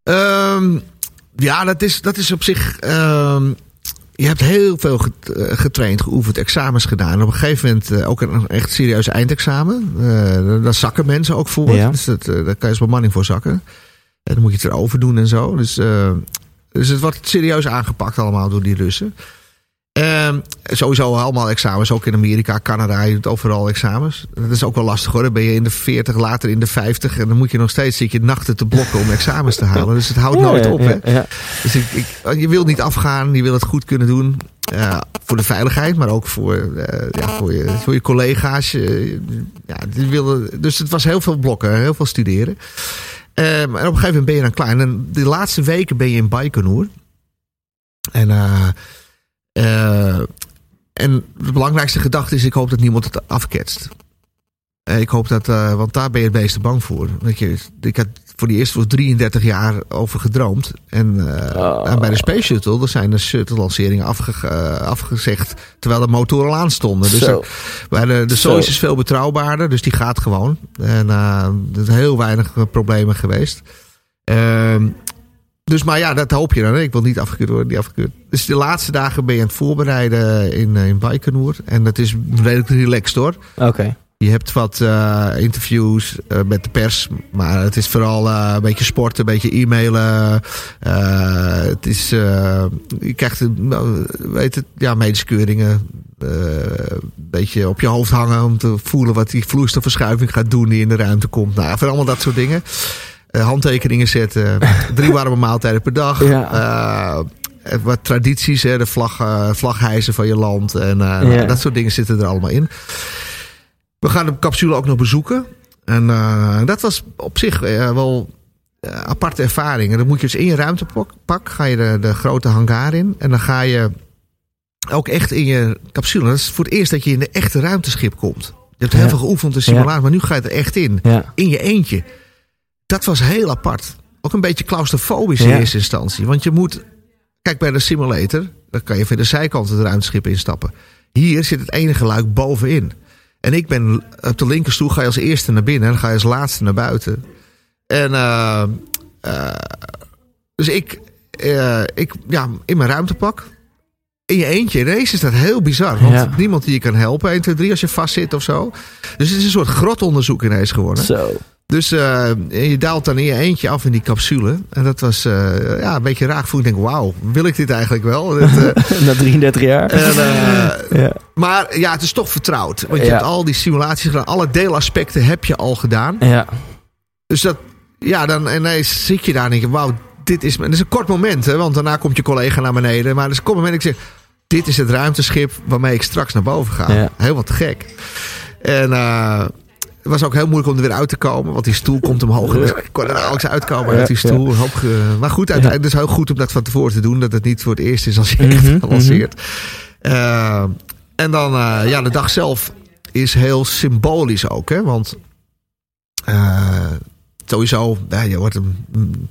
Ehm, ja, dat is, dat is op zich. ehm, je hebt heel veel eh, getraind, geoefend, examens gedaan. Op een gegeven moment eh, ook een echt serieus eindexamen. Eh, daar zakken mensen ook voor. Ja. Dus dat, daar kan je als bemanning voor zakken. En dan moet je het erover doen en zo. Dus, dus het wordt serieus aangepakt allemaal door die Russen. Ehm, sowieso allemaal examens, ook in Amerika, Canada, je doet overal examens. Dat is ook wel lastig hoor. Dan ben je in de 40, later in de 50 en dan moet je nog steeds zit je nachten te blokken om examens te halen. Dus het houdt nooit op. Hè? Ja. Dus ik, ik, je wil niet afgaan, je wil het goed kunnen doen. Eh, voor de veiligheid, maar ook voor, eh, ja, voor, je, voor je collega's. Eh, ja, die wilden, dus het was heel veel blokken, heel veel studeren. Ehm, en op een gegeven moment ben je dan klaar. En de laatste weken ben je in Baikonur. En, en de belangrijkste gedachte is: ik hoop dat niemand het afketst. Eh, Ik hoop dat, eh, want daar ben je het meeste bang voor. Weet je, ik had voor die eerste voor 33 jaar over gedroomd. En, eh, Oh. en bij de Space Shuttle, er zijn de shuttle-lanceringen afge, eh, afgezegd terwijl de motoren al aan stonden. Dus bij de, de. Soyuz is veel betrouwbaarder, dus die gaat gewoon. En eh, er zijn heel weinig eh, problemen geweest. Dus maar ja, dat hoop je dan. hè. Ik wil niet afgekeurd worden, niet afgekeurd. Dus de laatste dagen ben je aan het voorbereiden in, eh, in Baikonur. En dat is redelijk relaxed hoor. Oké. Je hebt wat eh, interviews eh, met de pers, maar het is vooral een beetje sporten, een beetje e-mailen. Het is, je krijgt, nou, weet het, ja, medische keuringen. een beetje op je hoofd hangen om te voelen wat die vloeistofverschuiving gaat doen die in de ruimte komt. Nou, voor allemaal dat soort dingen. Eh, handtekeningen zetten, <laughs> drie warme maaltijden per dag. Ja. Eh, wat tradities, hè, de vlag, eh, vlaghijzen van je land en eh, Ja. dat soort dingen zitten er allemaal in. We gaan de capsule ook nog bezoeken. En eh, dat was op zich eh, wel eh, aparte ervaring. En dan moet je dus in je ruimtepak, pak, ga je de, de grote hangar in. En dan ga je ook echt in je capsule. Dat is voor het eerst dat je in de echte ruimteschip komt. Je hebt heel Ja. veel geoefend in simulatie, maar nu ga je er echt in. Ja. In je eentje. Dat was heel apart. Ook een beetje claustrofobisch in Ja. eerste instantie. Want je moet... Kijk, bij de simulator, dan kan je via de zijkant het ruimteschip instappen. Hier zit het enige luik bovenin. En ik ben op de linkerstoel, ga je als eerste naar binnen en ga je als laatste naar buiten. En eh, eh, dus ik, eh, ik, ja, in mijn ruimtepak, in je eentje. Ineens is dat heel bizar, want Ja. niemand die je kan helpen. 1, 2, 3 als je vast zit of zo. Dus het is een soort grotonderzoek ineens geworden. Zo. Dus eh, je daalt dan in je eentje af in die capsule. En dat was eh, ja, een beetje raar gevoel. Ik denk, wauw, wil ik dit eigenlijk wel? <laughs> Dit, eh, Na 33 jaar. en, <laughs> ja. maar ja, het is toch vertrouwd. Want je Ja. hebt al die simulaties gedaan. Alle deelaspecten heb je al gedaan. Ja. Dus dat, ja, dan ineens zit je daar en denk je, wauw, dit is... Het is een kort moment, hè, want daarna komt je collega naar beneden. Maar er is een kort moment dat ik zeg, dit is het ruimteschip waarmee ik straks naar boven ga. Ja. Heel wat gek. En het was ook heel moeilijk om er weer uit te komen, want die stoel komt omhoog. En ik kon er nauwelijks uitkomen uit die stoel. Maar goed, uiteindelijk is het heel goed om dat van tevoren te doen. Dat het niet voor het eerst is als je echt Mhm, lanceert. Eh, en dan, eh, ja, de dag zelf is heel symbolisch ook, hè, want... eh, sowieso, ja, je wordt om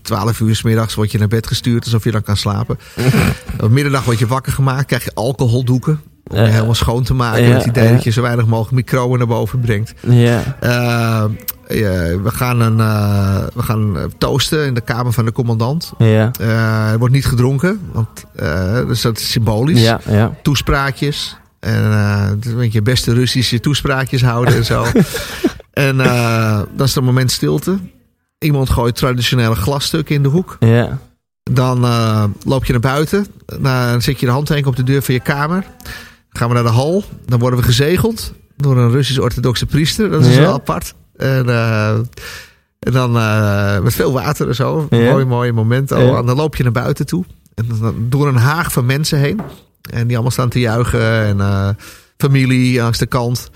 12 uur s middags word je naar bed gestuurd alsof je dan kan slapen. <laughs> Op middernacht word je wakker gemaakt, krijg je alcoholdoeken. Om je Ja. helemaal schoon te maken. Met het idee dat je zo weinig mogelijk microben naar boven brengt. Ja. Eh, ja, we gaan, een, eh, we gaan eh, toasten in de kamer van de commandant. Ja. Eh, er wordt niet gedronken, want, eh, dus dat is symbolisch. Ja. Ja. Toespraakjes. En eh dus een beetje beste Russische toespraakjes houden en zo. <laughs> en eh, dan is er een moment stilte. Iemand gooit traditionele glasstukken in de hoek. Ja. Dan eh, loop je naar buiten. Dan zet je de handtekening op de deur van je kamer. Gaan we naar de hal. Dan worden we gezegeld door een Russisch-orthodoxe priester. Dat is Ja. wel apart. En, eh, en dan eh, met veel water en zo. Ja. Mooi, mooi moment. al. Ja. En dan loop je naar buiten toe. En dan door een haag van mensen heen. En die allemaal staan te juichen. En eh, familie langs de kant.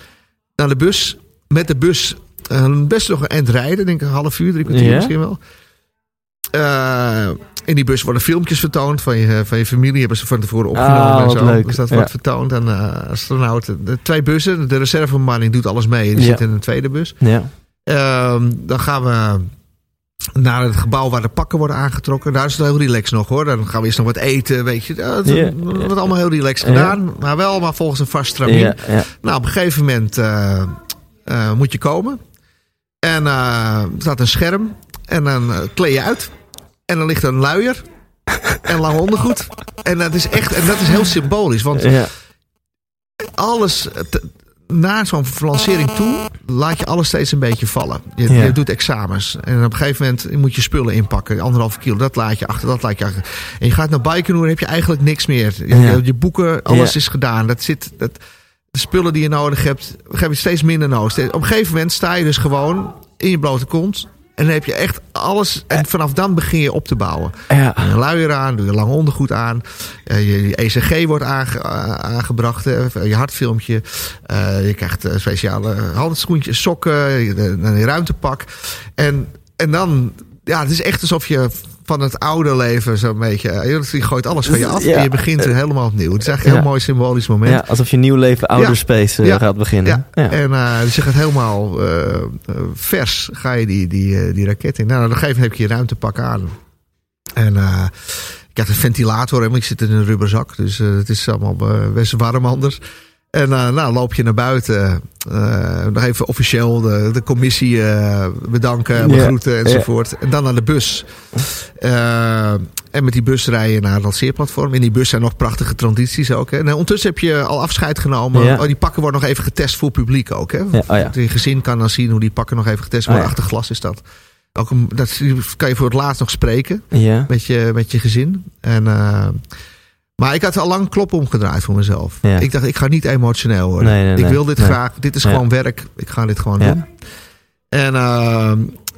Naar de bus. Met de bus best nog een eind rijden. Denk ik een half uur, drie kwartier misschien wel. Eh, in die bus worden filmpjes vertoond van je, van je familie. Hebben ze van tevoren opgenomen Ah, en zo. leuk. Dus dat Ja. wordt vertoond aan eh, astronauten. De twee bussen. De reservebemanning doet alles mee. Die Ja. zit in een tweede bus. Ja. Ehm, dan gaan we naar het gebouw waar de pakken worden aangetrokken. Daar is het heel relaxed nog hoor. Dan gaan we eerst nog wat eten. Weet je. Ja. wordt allemaal heel relaxed gedaan. Maar wel maar volgens een vast stramien. Nou, op een gegeven moment eh, eh, moet je komen. En eh, er staat een scherm. En dan eh, kleed je uit. En dan ligt er een luier. en lang ondergoed. En dat is echt, en dat is heel symbolisch. Want Ja. alles, te- na zo'n lancering toe, laat je alles steeds een beetje vallen. Je, Ja. je doet examens. En op een gegeven moment moet je spullen inpakken. Anderhalve kilo, dat laat je achter, dat laat je achter. En je gaat naar Baikonur, heb je eigenlijk niks meer. Je, Ja. je, boeken, alles is gedaan. Dat zit, dat, de spullen die je nodig hebt, heb je steeds minder nodig. Op een gegeven moment sta je dus gewoon in je blote kont. En dan heb je echt alles. En vanaf dan begin je op te bouwen. Ja. Doe je een luier aan, doe je lang ondergoed aan. eh, je, ECG wordt aange- a- aangebracht, eh, je hartfilmpje. eh, je krijgt eh, speciale handschoentjes, sokken, je ruimtepak. En, en dan, ja, het is echt alsof je van het oude leven zo'n beetje... eh, Je gooit alles van je af Ja. en je begint weer helemaal opnieuw. Het is eigenlijk een Ja. heel mooi symbolisch moment. ja, alsof je nieuw leven ouder space eh, gaat beginnen. Ja, Ja. en eh, dus je gaat helemaal eh, eh, vers ga je die, die, eh, die raket in. Nou, op een gegeven moment heb je je ruimtepak aan. En eh, ik had een ventilator, maar ik zit in een rubberzak. Dus eh, het is allemaal eh, best warm anders. En eh, nou, loop je naar buiten. eh, nog even officieel de, de commissie eh, bedanken, begroeten enzovoort. En dan naar de bus. En met die bus rij je naar het lanceerplatform. In die bus zijn nog prachtige transities ook. Hè. En ondertussen heb je al afscheid genomen. Oh, die pakken worden nog even getest voor publiek ook. Hè. Ja, oh ja. Je gezin kan dan zien hoe die pakken nog even getest worden. Oh ja. Achter glas is dat. Ook een, dat kan je voor het laatst nog spreken met je, met je gezin. En, maar ik had al lang klop omgedraaid voor mezelf. Ja. Ik dacht, ik ga niet emotioneel worden. Nee, nee, ik wil dit Nee. graag. Dit is Ja. gewoon werk. Ik ga dit gewoon Ja. doen. En, eh,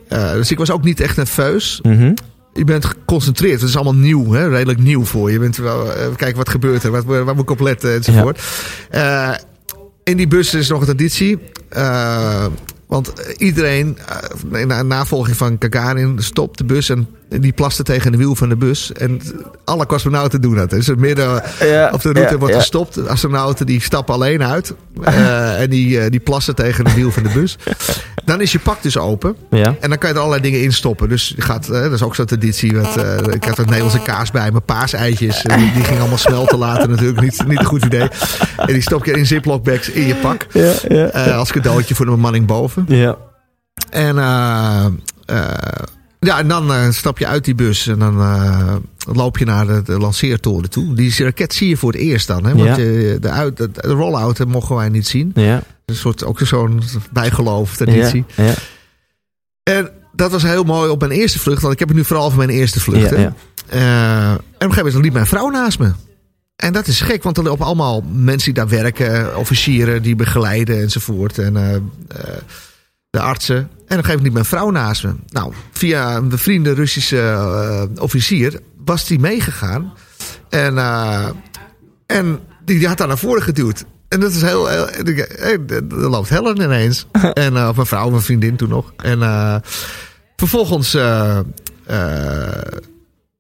eh, dus ik was ook niet echt nerveus. Mhm. Je bent geconcentreerd. Het is allemaal nieuw, hè? redelijk nieuw voor je. Je bent wel, eh, kijken wat gebeurt er, wat, waar moet ik op letten enzovoort. Eh, in die bus is nog een traditie. Want iedereen, in na- navolging van Gagarin, stopt de bus en die plaste tegen de wiel van de bus. En alle cosmonauten doen dat. Dus midden Ja, op de route ja, wordt ja. gestopt. De astronauten die stappen alleen uit. eh, en die, eh, die plassen tegen de wiel van de bus. Dan is je pak dus open. Ja. En dan kan je er allerlei dingen in stoppen. Dus je gaat, eh, dat is ook zo'n traditie. Wat, ik had een Nederlandse kaas bij me, paaseitjes. Die, ging allemaal smelten later natuurlijk. Niet, niet een goed idee. En die stop je in ziploc bags in je pak. Ja, ja. als cadeautje voor de bemanning boven. Ja. En, ja, en dan eh, stap je uit die bus en dan eh, loop je naar de, de lanceertoren toe. Die raket zie je voor het eerst dan. Hè? Want Ja. je- de, uit, de, de roll-out mogen wij niet zien. Ja. Een soort, ook zo'n bijgeloof, traditie. Ja. Ja. En dat was heel mooi op mijn eerste vlucht. Want ik heb het nu vooral over mijn eerste vlucht. Ja, hè. ja. Eh, en op een gegeven moment liep mijn vrouw naast me. En dat is gek, want er lopen allemaal mensen die daar werken, officieren die begeleiden enzovoort. En de artsen. En op een gegeven moment liep mijn vrouw naast me. Nou, via een bevriende Russische eh, officier was die meegegaan. En, eh, en die, die had daar naar voren geduwd. En dat is heel. heel er loopt Helen ineens. <laughs> en uh, mijn vrouw, mijn vriendin toen nog. En uh, vervolgens. Uh,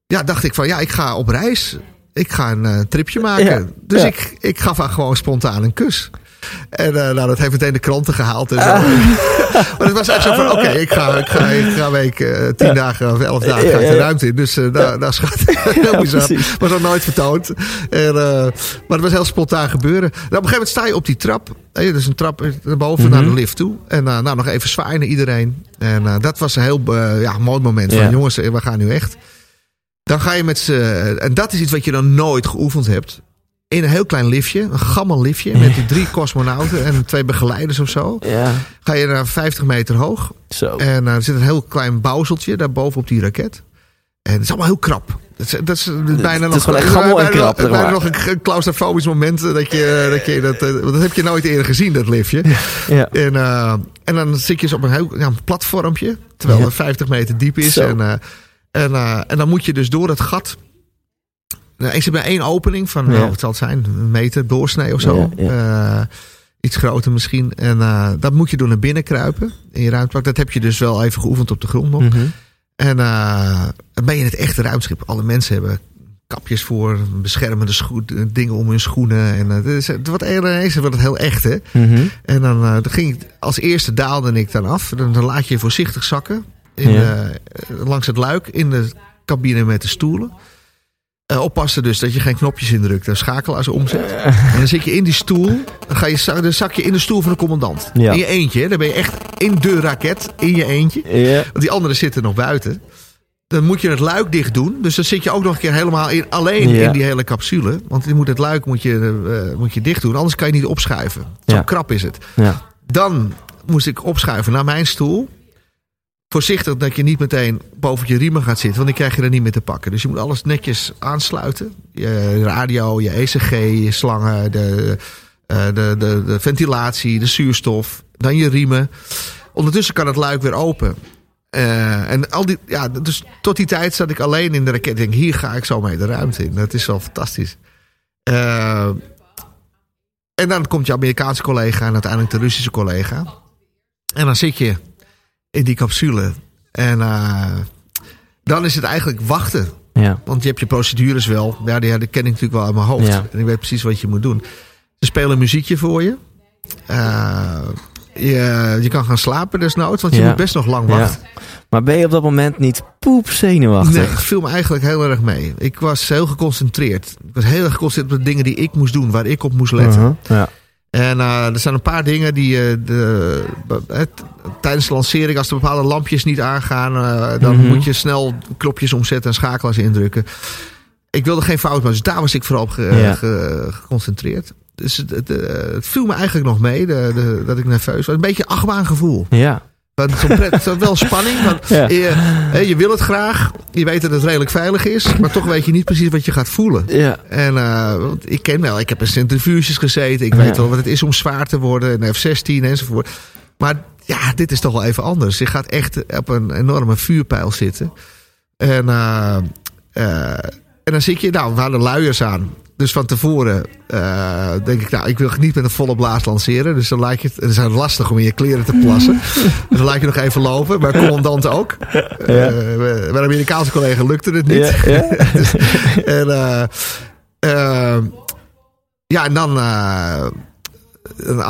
ja, dacht ik van ja, ik ga op reis. Ik ga een tripje maken. Ja, dus ja. Ik, ik gaf haar gewoon spontaan een kus. En uh, nou, dat heeft meteen de kranten gehaald. En zo. Ah. <laughs> maar het was echt zo van, oké, okay, ik, ga, ik, ga, ik ga week, uh, tien dagen of elf dagen ga ik de ruimte in. Dus daar, daar schat heel bizar. Was ook nooit vertoond. En, maar het was heel spontaan gebeuren. Nou, op een gegeven moment sta je op die trap. Hey, dus een trap naar boven mm -hmm. naar de lift toe. En nou, nog even zwaaien naar iedereen. En dat was een heel ja, mooi moment. Van, jongens, we gaan nu echt. Dan ga je met z'n... En dat is iets wat je dan nooit geoefend hebt in een heel klein liftje, een gammel liftje, ja. met die drie cosmonauten en twee begeleiders of zo. Ja. Ga je naar 50 meter hoog. Zo. En uh, er zit een heel klein bouwseltje daarboven op die raket. En het is allemaal heel krap. Dat is, dat is bijna het is nog, echt gammel en krap. Bijna, bijna nog een claustrofobisch moment dat je dat, je dat, dat heb je nooit eerder gezien, dat liftje. Ja. En, uh, en dan zit je dus op een heel ja, een platformpje, terwijl het 50 meter diep is. En, uh, en, en dan moet je dus door het gat nou, ik zit bij één opening van, ja. oh, wat zal het zijn, een meter doorsnee of zo. Ja. Uh, iets groter misschien. En uh, dat moet je door naar binnen kruipen in je ruimtepak. Dat heb je dus wel even geoefend op de grond nog. Mm -hmm. En uh, dan ben je het echte ruimteschip. Alle mensen hebben kapjes voor, beschermende dingen om hun schoenen. En het, wordt ineens wordt het heel echt, hè. Mm -hmm. En dan, dan ging ik, als eerste daalde ik dan af. Dan, dan laat je je voorzichtig zakken in, ja. langs het luik in de cabine met de stoelen. Uh, oppassen dus dat je geen knopjes indrukt en schakelaars omzet. En dan zit je in die stoel. Dan, ga je, dan zak je in de stoel van de commandant. Ja. In je eentje. Dan ben je echt in de raket. In je eentje. Ja. Want die anderen zitten nog buiten. dan moet je het luik dicht doen. Dus dan zit je ook nog een keer helemaal in, alleen Ja. in die hele capsule. Want je moet het luik moet je, eh, moet je dicht doen. Anders kan je niet opschuiven. Zo krap is het. Ja. Dan moest ik opschuiven naar mijn stoel. Voorzichtig dat je niet meteen boven je riemen gaat zitten. Want die krijg je er niet meer te pakken. Dus je moet alles netjes aansluiten. Je radio, je ECG, je slangen, de, eh, de, de, de ventilatie, de zuurstof. Dan je riemen. Ondertussen kan het luik weer open. Eh, en al die, ja, dus tot die tijd zat ik alleen in de raket. Ik denk, hier ga ik zo mee de ruimte in. Dat is wel fantastisch. Eh, en dan komt je Amerikaanse collega en uiteindelijk de Russische collega. En dan zit je in die capsule. En eh, dan is het eigenlijk wachten. Ja. Want je hebt je procedures wel. Ja, die, die ken ik natuurlijk wel uit mijn hoofd. Ja. En ik weet precies wat je moet doen. Ze spelen muziekje voor je. Eh, je, je kan gaan slapen desnoods, want je Ja. moet best nog lang Ja. wachten. Maar ben je op dat moment niet poep zenuwachtig? Nee, het viel me eigenlijk heel erg mee. Ik was heel geconcentreerd. Ik was heel erg geconcentreerd op de dingen die ik moest doen, waar ik op moest letten. Uh-huh. Ja. En eh, er zijn een paar dingen die eh, de, het, tijdens de lancering, als er bepaalde lampjes niet aangaan, eh, dan Mhm. moet je snel knopjes omzetten en schakelaars indrukken. Ik wilde geen fout maken, dus daar was ik vooral op ge- Ja. ge- geconcentreerd. Dus het, het, eh, het viel me eigenlijk nog mee de, de, dat ik nerveus was. Een beetje achtbaangevoel. Ja. Want is wel pret- het is wel spanning. Want Ja. je, hè, je wil het graag. Je weet dat het redelijk veilig is. Maar toch weet je niet precies wat je gaat voelen. Ja. En uh, want ik ken wel, ik heb in centrifuges gezeten. Ik Ja. weet wel wat het is om zwaar te worden. Een F-16 enzovoort. Maar ja, dit is toch wel even anders. Je gaat echt op een enorme vuurpijl zitten. En, uh, uh, en dan zit je, nou, we hadden luiers aan. Dus van tevoren uh, denk ik, nou, ik wil niet met een volle blaas lanceren. Dus dan je het, het is lastig om in je kleren te plassen. <laughs> dus dan laat je nog even lopen. Maar commandant ook. Ja. Uh, mijn Amerikaanse collega lukte het niet. Ja, ja. <laughs> dus, en, uh, ja, en dan.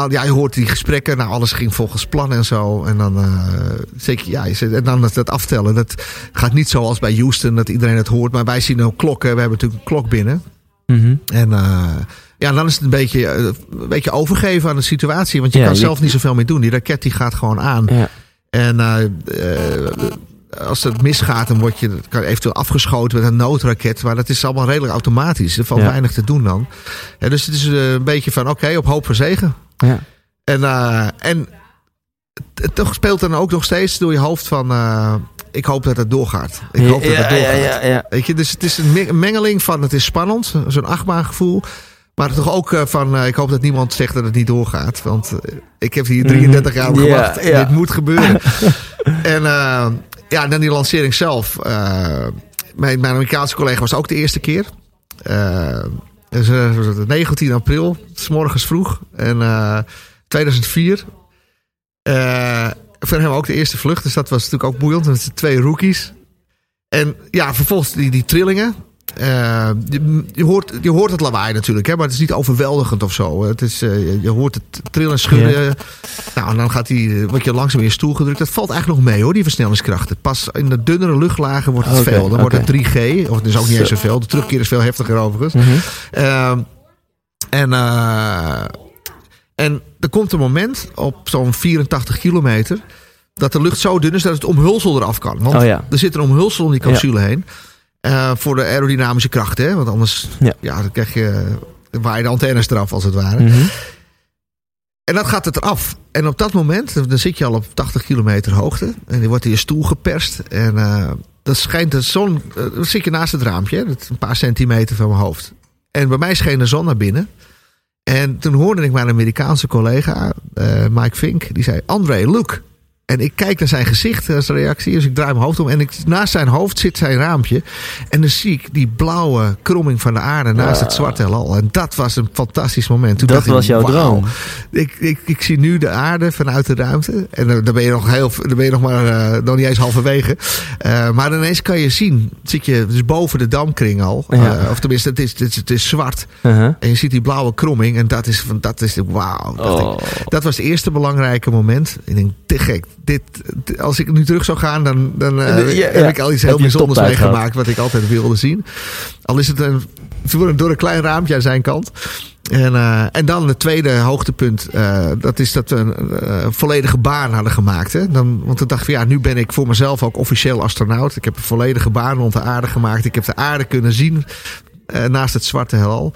ja, je hoort die gesprekken. Nou, alles ging volgens plan en zo. En dan, uh, zeker, ja, en dan dat, dat aftellen. Dat gaat niet zoals bij Houston, dat iedereen het hoort. Maar wij zien ook klokken. We hebben natuurlijk een klok binnen. Mm -hmm. En uh, ja, dan is het een beetje, een beetje overgeven aan de situatie. Want je ja, kan je... zelf niet zoveel meer doen. Die raket die gaat gewoon aan. Ja. En uh, als het misgaat, dan word je kan eventueel afgeschoten met een noodraket. Maar dat is allemaal redelijk automatisch. Er valt ja. weinig te doen dan. Ja, dus het is een beetje van oké, okay, op hoop voor zegen. Ja. En, uh, en toch speelt dan ook nog steeds door je hoofd van. Uh, ik hoop dat het doorgaat. Ik hoop dat het doorgaat. Weet je, dus het is een mengeling van het is spannend, zo'n achtbaangevoel. Maar toch ook van, uh, ik hoop dat niemand zegt dat het niet doorgaat. Want uh, ik heb hier 33 jaar op gewacht. Yeah. Dit moet gebeuren. <laughs> en uh, ja, dan die lancering zelf. Mijn, mijn Amerikaanse collega was ook de eerste keer. Dus, uh, 19 april, s morgens vroeg. En uh, 2004. Uh, voor hem ook de eerste vlucht. Dus dat was natuurlijk ook boeiend. Met twee rookies. En ja, vervolgens die, die trillingen. Uh, je, je, hoort, je hoort het lawaai natuurlijk, hè, maar het is niet overweldigend of zo. Het is, uh, je hoort het trillen, schudden. Ja. Nou, en dan gaat die, word je langzaam in je stoel gedrukt. Dat valt eigenlijk nog mee hoor, die versnellingskrachten. Pas in de dunnere luchtlagen wordt het okay, veel. Dan okay. wordt het 3G, of het is ook niet eens zoveel. De terugkeer is veel heftiger overigens. Mm -hmm. uh, en, en er komt een moment op zo'n 84 kilometer... dat de lucht zo dun is dat het omhulsel eraf kan. Want oh, ja. er zit een omhulsel om die capsule ja. heen... Uh, voor de aerodynamische kracht, hè? Want anders ja. ja dan krijg je, je de antennes eraf, als het ware. Mm -hmm. En dan gaat het eraf. En op dat moment, dan zit je al op 80 kilometer hoogte. En die wordt in je stoel geperst. En uh, dat schijnt de zon. Uh, dan zit je naast het raampje, hè? Dat een paar centimeter van mijn hoofd. En bij mij scheen de zon naar binnen. En toen hoorde ik mijn Amerikaanse collega, uh, Mike Fink, die zei: André, look. En ik kijk naar zijn gezicht als reactie. Dus ik draai mijn hoofd om. En ik, naast zijn hoofd zit zijn raampje. En dan zie ik die blauwe kromming van de aarde naast ja. het zwarte heelal. En dat was een fantastisch moment. Toen dat was ik, jouw wow, droom. Ik, ik, ik zie nu de aarde vanuit de ruimte. En dan ben je nog, heel, dan ben je nog maar uh, nog niet eens halverwege. Uh, maar ineens kan je zien. Zit je dus boven de damkring al. Ja. Of tenminste, het is, het is, het is zwart. Uh -huh. En je ziet die blauwe kromming. En dat is, van, dat is wauw. Dat, oh. dat was het eerste belangrijke moment. Ik denk, te gek. Dit, als ik nu terug zou gaan, dan, dan uh, ja, heb ik al iets heel bijzonders meegemaakt. Wat ik altijd wilde zien. Al is het een, door een klein raampje aan zijn kant. En, uh, en dan het tweede hoogtepunt, uh, dat is dat we een uh, volledige baan hadden gemaakt. Hè? Dan, want toen dacht ik van ja, nu ben ik voor mezelf ook officieel astronaut. Ik heb een volledige baan rond de aarde gemaakt. Ik heb de aarde kunnen zien naast het zwarte heelal.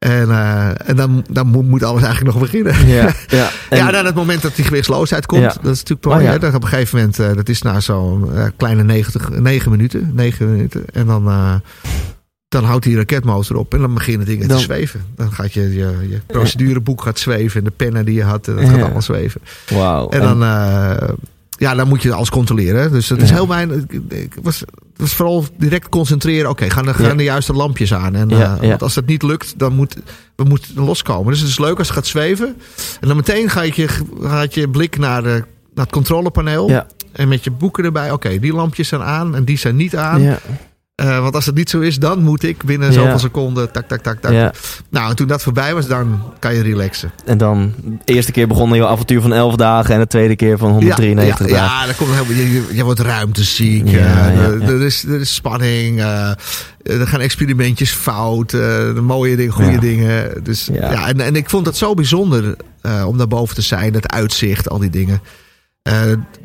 En, uh, en dan, dan moet alles eigenlijk nog beginnen. Ja, ja. <laughs> En... ja dan het moment dat die gewichtsloosheid komt. Ja. Dat is natuurlijk mooi. Oh, ja. Dat op een gegeven moment, uh, dat is na zo'n uh, kleine 90, 9 minuten. 9 minuten. En dan, dan houdt die raketmotor op en dan beginnen dingen dan... te zweven. Dan gaat je, je, je procedureboek gaat zweven en de pennen die je had, dat gaat allemaal zweven. Wauw. En dan, ja, dan moet je alles controleren. Dus dat is heel weinig. Ik was, was vooral direct concentreren. Oké, okay, gaan, gaan de juiste lampjes aan. En, uh, Want als dat niet lukt, dan moet we moeten loskomen. Dus het is leuk als het gaat zweven. En dan meteen gaat je, gaat je blik naar, de, naar het controlepaneel. En met je boeken erbij. Oké, okay, die lampjes zijn aan en die zijn niet aan. Uh, want als het niet zo is, dan moet ik binnen zoveel seconden. Tak, tak, tak, tak. Ja. Nou, en toen dat voorbij was, dan kan je relaxen. En dan, de eerste keer begon je avontuur van 11 dagen. En de tweede keer van 193 ja, dagen. Ja, dan komt heel, je, je wordt ruimteziek. Uh, er, is, er is spanning. Uh, er gaan experimentjes fout. de mooie dingen, goede dingen. Dus ja, en, en ik vond het zo bijzonder om daar boven te zijn. Het uitzicht, al die dingen.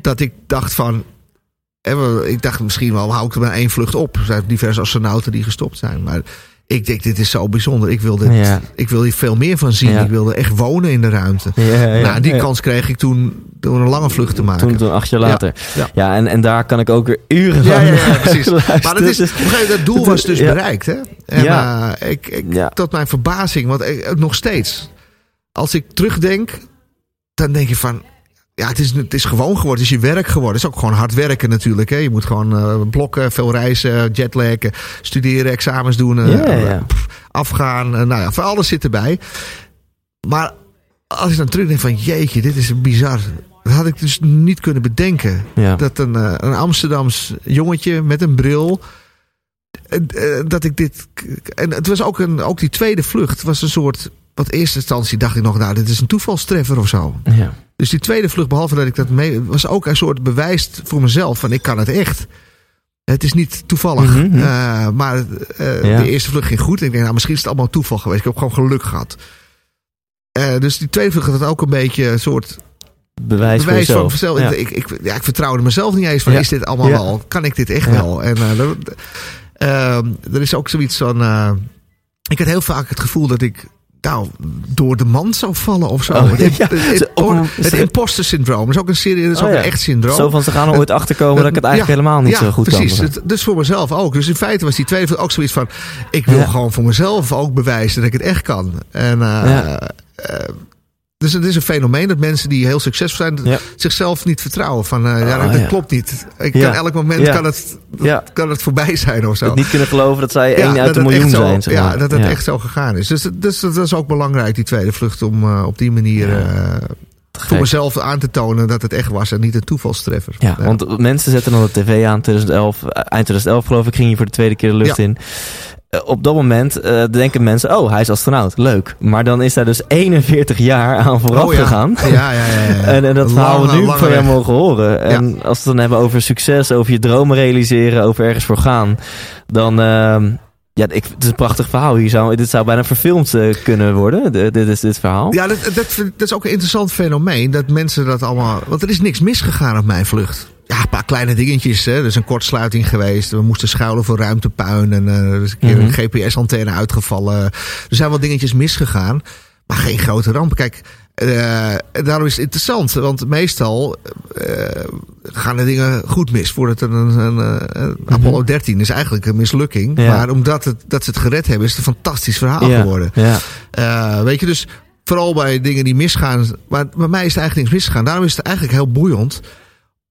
dat ik dacht van ik dacht misschien wel, hou ik er maar één vlucht op. Er zijn diverse astronauten die gestopt zijn. Maar ik denk, dit is zo bijzonder. Ik wil, dit, ik wil hier veel meer van zien. Ik wilde echt wonen in de ruimte. Ja, nou, die kans kreeg ik toen door een lange vlucht te maken. Toen, toen acht jaar later. Ja, en, en daar kan ik ook weer uren ja, ja, precies. <laughs> maar dat, is, dat doel was dus bereikt. Hè? En uh, ik, ik, tot mijn verbazing, want ik, nog steeds. Als ik terugdenk, dan denk je van ja, het is, het is gewoon geworden. Het is je werk geworden. Het is ook gewoon hard werken natuurlijk. Hè. Je moet gewoon uh, blokken, veel reizen, jetlaggen, studeren, examens doen, uh. Pff, afgaan. Uh, nou ja, voor alles zit erbij. Maar als ik dan terugdenk van jeetje, dit is bizar. Dat had ik dus niet kunnen bedenken. Ja. Dat een, een Amsterdams jongetje met een bril. Dat ik dit. En het was ook, een, ook die tweede vlucht. was een soort. Wat eerste instantie dacht ik nog, nou, dit is een toevalstreffer of zo. Ja. Dus die tweede vlucht, behalve dat ik dat mee... was ook een soort bewijs voor mezelf van ik kan het echt. Het is niet toevallig. Mm -hmm. uh, maar uh, ja. de eerste vlucht ging goed. Ik denk, nou, misschien is het allemaal toeval geweest. Ik heb gewoon geluk gehad. Uh, dus die tweede vlucht had ook een beetje een soort... Bewijs, bewijs voor van mezelf. Ja. Ik, ik, ja, ik vertrouwde mezelf niet eens van, is dit allemaal wel? Kan ik dit echt wel? En er is ook zoiets van... ik had heel vaak het gevoel dat ik nou, door de mand zou vallen of zo. Oh, het, ja. het, het, imposter syndroom is ook een serie, is oh, ook ja. een echt syndroom. Zo van ze gaan er ooit achterkomen dat ik het eigenlijk helemaal niet zo goed precies. kan. Precies, dus voor mezelf ook. Dus in feite was die tweede ook zoiets van, ik wil gewoon voor mezelf ook bewijzen dat ik het echt kan. En uh, dus het is een fenomeen dat mensen die heel succesvol zijn, ja. zichzelf niet vertrouwen. Van uh, ja, dat, dat ja. klopt niet. Ik kan elk moment kan, het, kan het voorbij zijn of zo. Niet kunnen geloven dat zij één uit een miljoen zo, zijn. Zeg maar. Ja, dat het echt zo gegaan is. Dus, dus dat is ook belangrijk, die tweede vlucht, om uh, op die manier. Uh, voor mezelf aan te tonen dat het echt was en niet een toevalstreffer. Ja, want mensen zetten dan de tv aan 2011, eind 2011 geloof ik, ging je voor de tweede keer de lucht in. Uh, op dat moment uh, denken mensen, oh, hij is astronaut, leuk. Maar dan is daar dus 41 jaar aan vooraf oh, ja. gegaan. Ja, ja, ja. ja. <laughs> en, en, dat verhaal we nu van jou mogen horen. En als we het dan hebben over succes, over je dromen realiseren, over ergens voor gaan, dan... Uh, ja, ik, het is een prachtig verhaal. Hier zou, dit zou bijna verfilmd uh, kunnen worden, de, dit, is dit verhaal. Ja, dat, dat, dat is ook een interessant fenomeen. Dat mensen dat allemaal... Want er is niks misgegaan op mijn vlucht. Ja, een paar kleine dingetjes. Hè. Er is een kortsluiting geweest. We moesten schuilen voor ruimtepuin. En uh, er is een keer mm -hmm. een GPS-antenne uitgevallen. Er zijn wel dingetjes misgegaan. Maar geen grote ramp. Kijk, uh, daarom is het interessant. Want meestal uh, gaan de dingen goed mis. Voordat een, een, een mm -hmm. Apollo 13 is eigenlijk een mislukking. Ja. Maar omdat het, dat ze het gered hebben, is het een fantastisch verhaal ja. geworden. Ja. Uh, weet je, dus vooral bij dingen die misgaan. Maar bij mij is er eigenlijk niks misgegaan. Daarom is het eigenlijk heel boeiend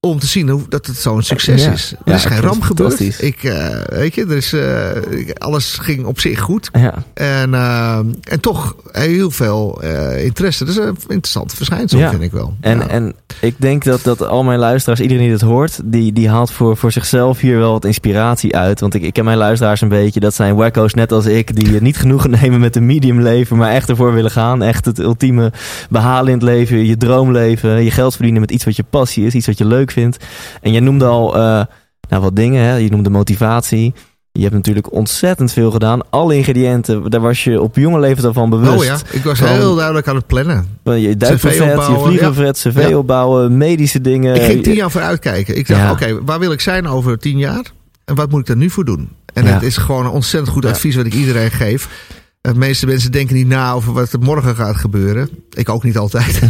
om te zien hoe, dat het zo'n succes ja. is. Er is ja, geen ramp gebeurd. Ik, uh, weet je, er is, uh, alles ging op zich goed. Ja. En, uh, en toch heel veel interesse. Dat is een interessant verschijnsel, ja. vind ik wel. En, en ik denk dat, dat al mijn luisteraars, iedereen die dit hoort, die, die haalt voor, voor zichzelf hier wel wat inspiratie uit. Want ik, ik ken mijn luisteraars een beetje, dat zijn wacko's net als ik, die <laughs> niet genoegen nemen met een medium leven, maar echt ervoor willen gaan. Echt het ultieme behalen in het leven, je droomleven, je geld verdienen met iets wat je passie is, iets wat je leuk vindt. En jij noemde al uh, nou, wat dingen. Hè? Je noemde motivatie. Je hebt natuurlijk ontzettend veel gedaan. Alle ingrediënten, daar was je op jonge leeftijd al van bewust. Oh ja, ik was Van- heel duidelijk aan het plannen. Je duikbuffet, je vliegenvet, cv Ja. opbouwen, medische dingen. Ik ging tien jaar vooruit kijken. Ik dacht, Ja. oké, waar wil ik zijn over tien jaar? En wat moet ik er nu voor doen? En het is gewoon een ontzettend goed advies wat ik iedereen geef. De meeste mensen denken niet na over wat er morgen gaat gebeuren. Ik ook niet altijd. <laughs>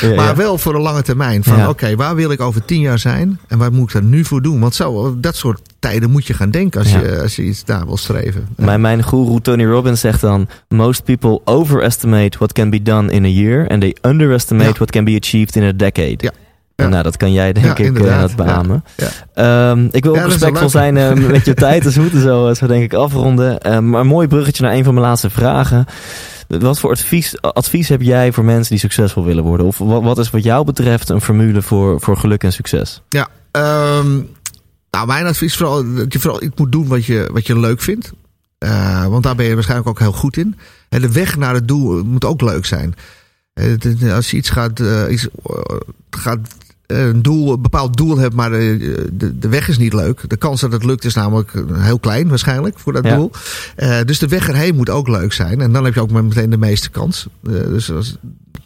Ja, <laughs> maar wel voor een lange termijn. Van oké, waar wil ik over tien jaar zijn? En wat moet ik er nu voor doen? Want zo, dat soort tijden moet je gaan denken als, je, als je iets daar wil streven. Mijn, mijn guru Tony Robbins zegt dan: Most people overestimate what can be done in a year and they underestimate what can be achieved in a decade. Ja. Ja. nou, dat kan jij denk Ja, ik eh, dat beamen. Ja. Ehm, ik wil ook respectvol zijn eh, <laughs> met je tijd, dus we moeten zo, zo denk ik afronden. Ehm, maar een mooi bruggetje naar een van mijn laatste vragen. Wat voor advies, advies heb jij voor mensen die succesvol willen worden? Of wat, wat is wat jou betreft een formule voor, voor geluk en succes? Ja, ehm, nou, mijn advies is vooral dat je vooral iets moet doen wat je, wat je leuk vindt. Eh, want daar ben je waarschijnlijk ook heel goed in. En de weg naar het doel moet ook leuk zijn. Eh, als je iets gaat, eh, iets, eh, gaat eh, een, doel, een bepaald doel hebt, maar eh, de, de weg is niet leuk. De kans dat het lukt is namelijk heel klein waarschijnlijk voor dat Ja. doel. Eh, dus de weg erheen moet ook leuk zijn. En dan heb je ook meteen de meeste kans. Eh, dus als,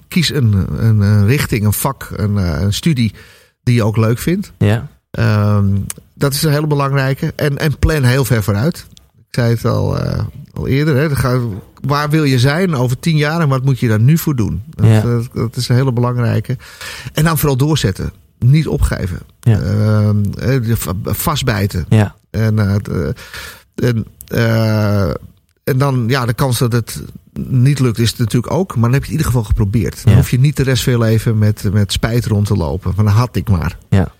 kies een, een, een richting, een vak, een, een studie die je ook leuk vindt. Ja, Ehm, dat is een hele belangrijke. En, en plan heel ver vooruit. Ik zei het al, eh, al eerder. Hè. Waar wil je zijn over tien jaar en wat moet je daar nu voor doen? Dat, Ja. dat, dat is een hele belangrijke. En dan vooral doorzetten. Niet opgeven. Ja. Ehm, eh, vastbijten. ja, En, eh, eh, en, en dan, ja, de kans dat het niet lukt is het natuurlijk ook. Maar dan heb je het in ieder geval geprobeerd. Dan hoef je niet de rest van je leven met, met spijt rond te lopen. Van dan had ik maar. Ja,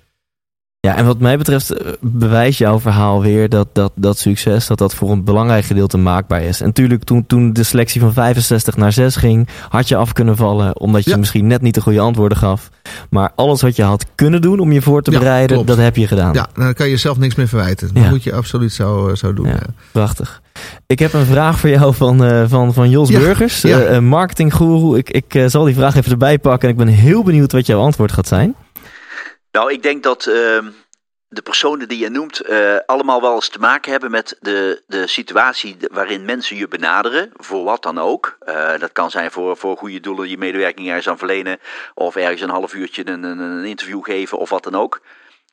en wat mij betreft eh, bewijst jouw verhaal weer dat, dat, dat succes, dat dat voor een belangrijk gedeelte maakbaar is. En natuurlijk, toen, toen de selectie van 65 naar 6 ging, had je af kunnen vallen, omdat je Ja. misschien net niet de goede antwoorden gaf. Maar alles wat je had kunnen doen om je voor te Ja, bereiden, dat heb je gedaan. Ja, dan kan je jezelf niks meer verwijten. Dat Ja. moet je absoluut zo, eh, zo doen. Ja. Ja. Prachtig. Ik heb een vraag voor jou van, eh, van, van Jos Ja, Burgers, ja. een marketinggoeroe. Ik, ik zal die vraag even erbij pakken en ik ben heel benieuwd wat jouw antwoord gaat zijn. Nou, ik denk dat ehm, de personen die je noemt eh, allemaal wel eens te maken hebben met de, de situatie waarin mensen je benaderen, voor wat dan ook. Eh, dat kan zijn voor, voor goede doelen, je medewerking ergens aan verlenen, of ergens een half uurtje een, een, interview geven of wat dan ook.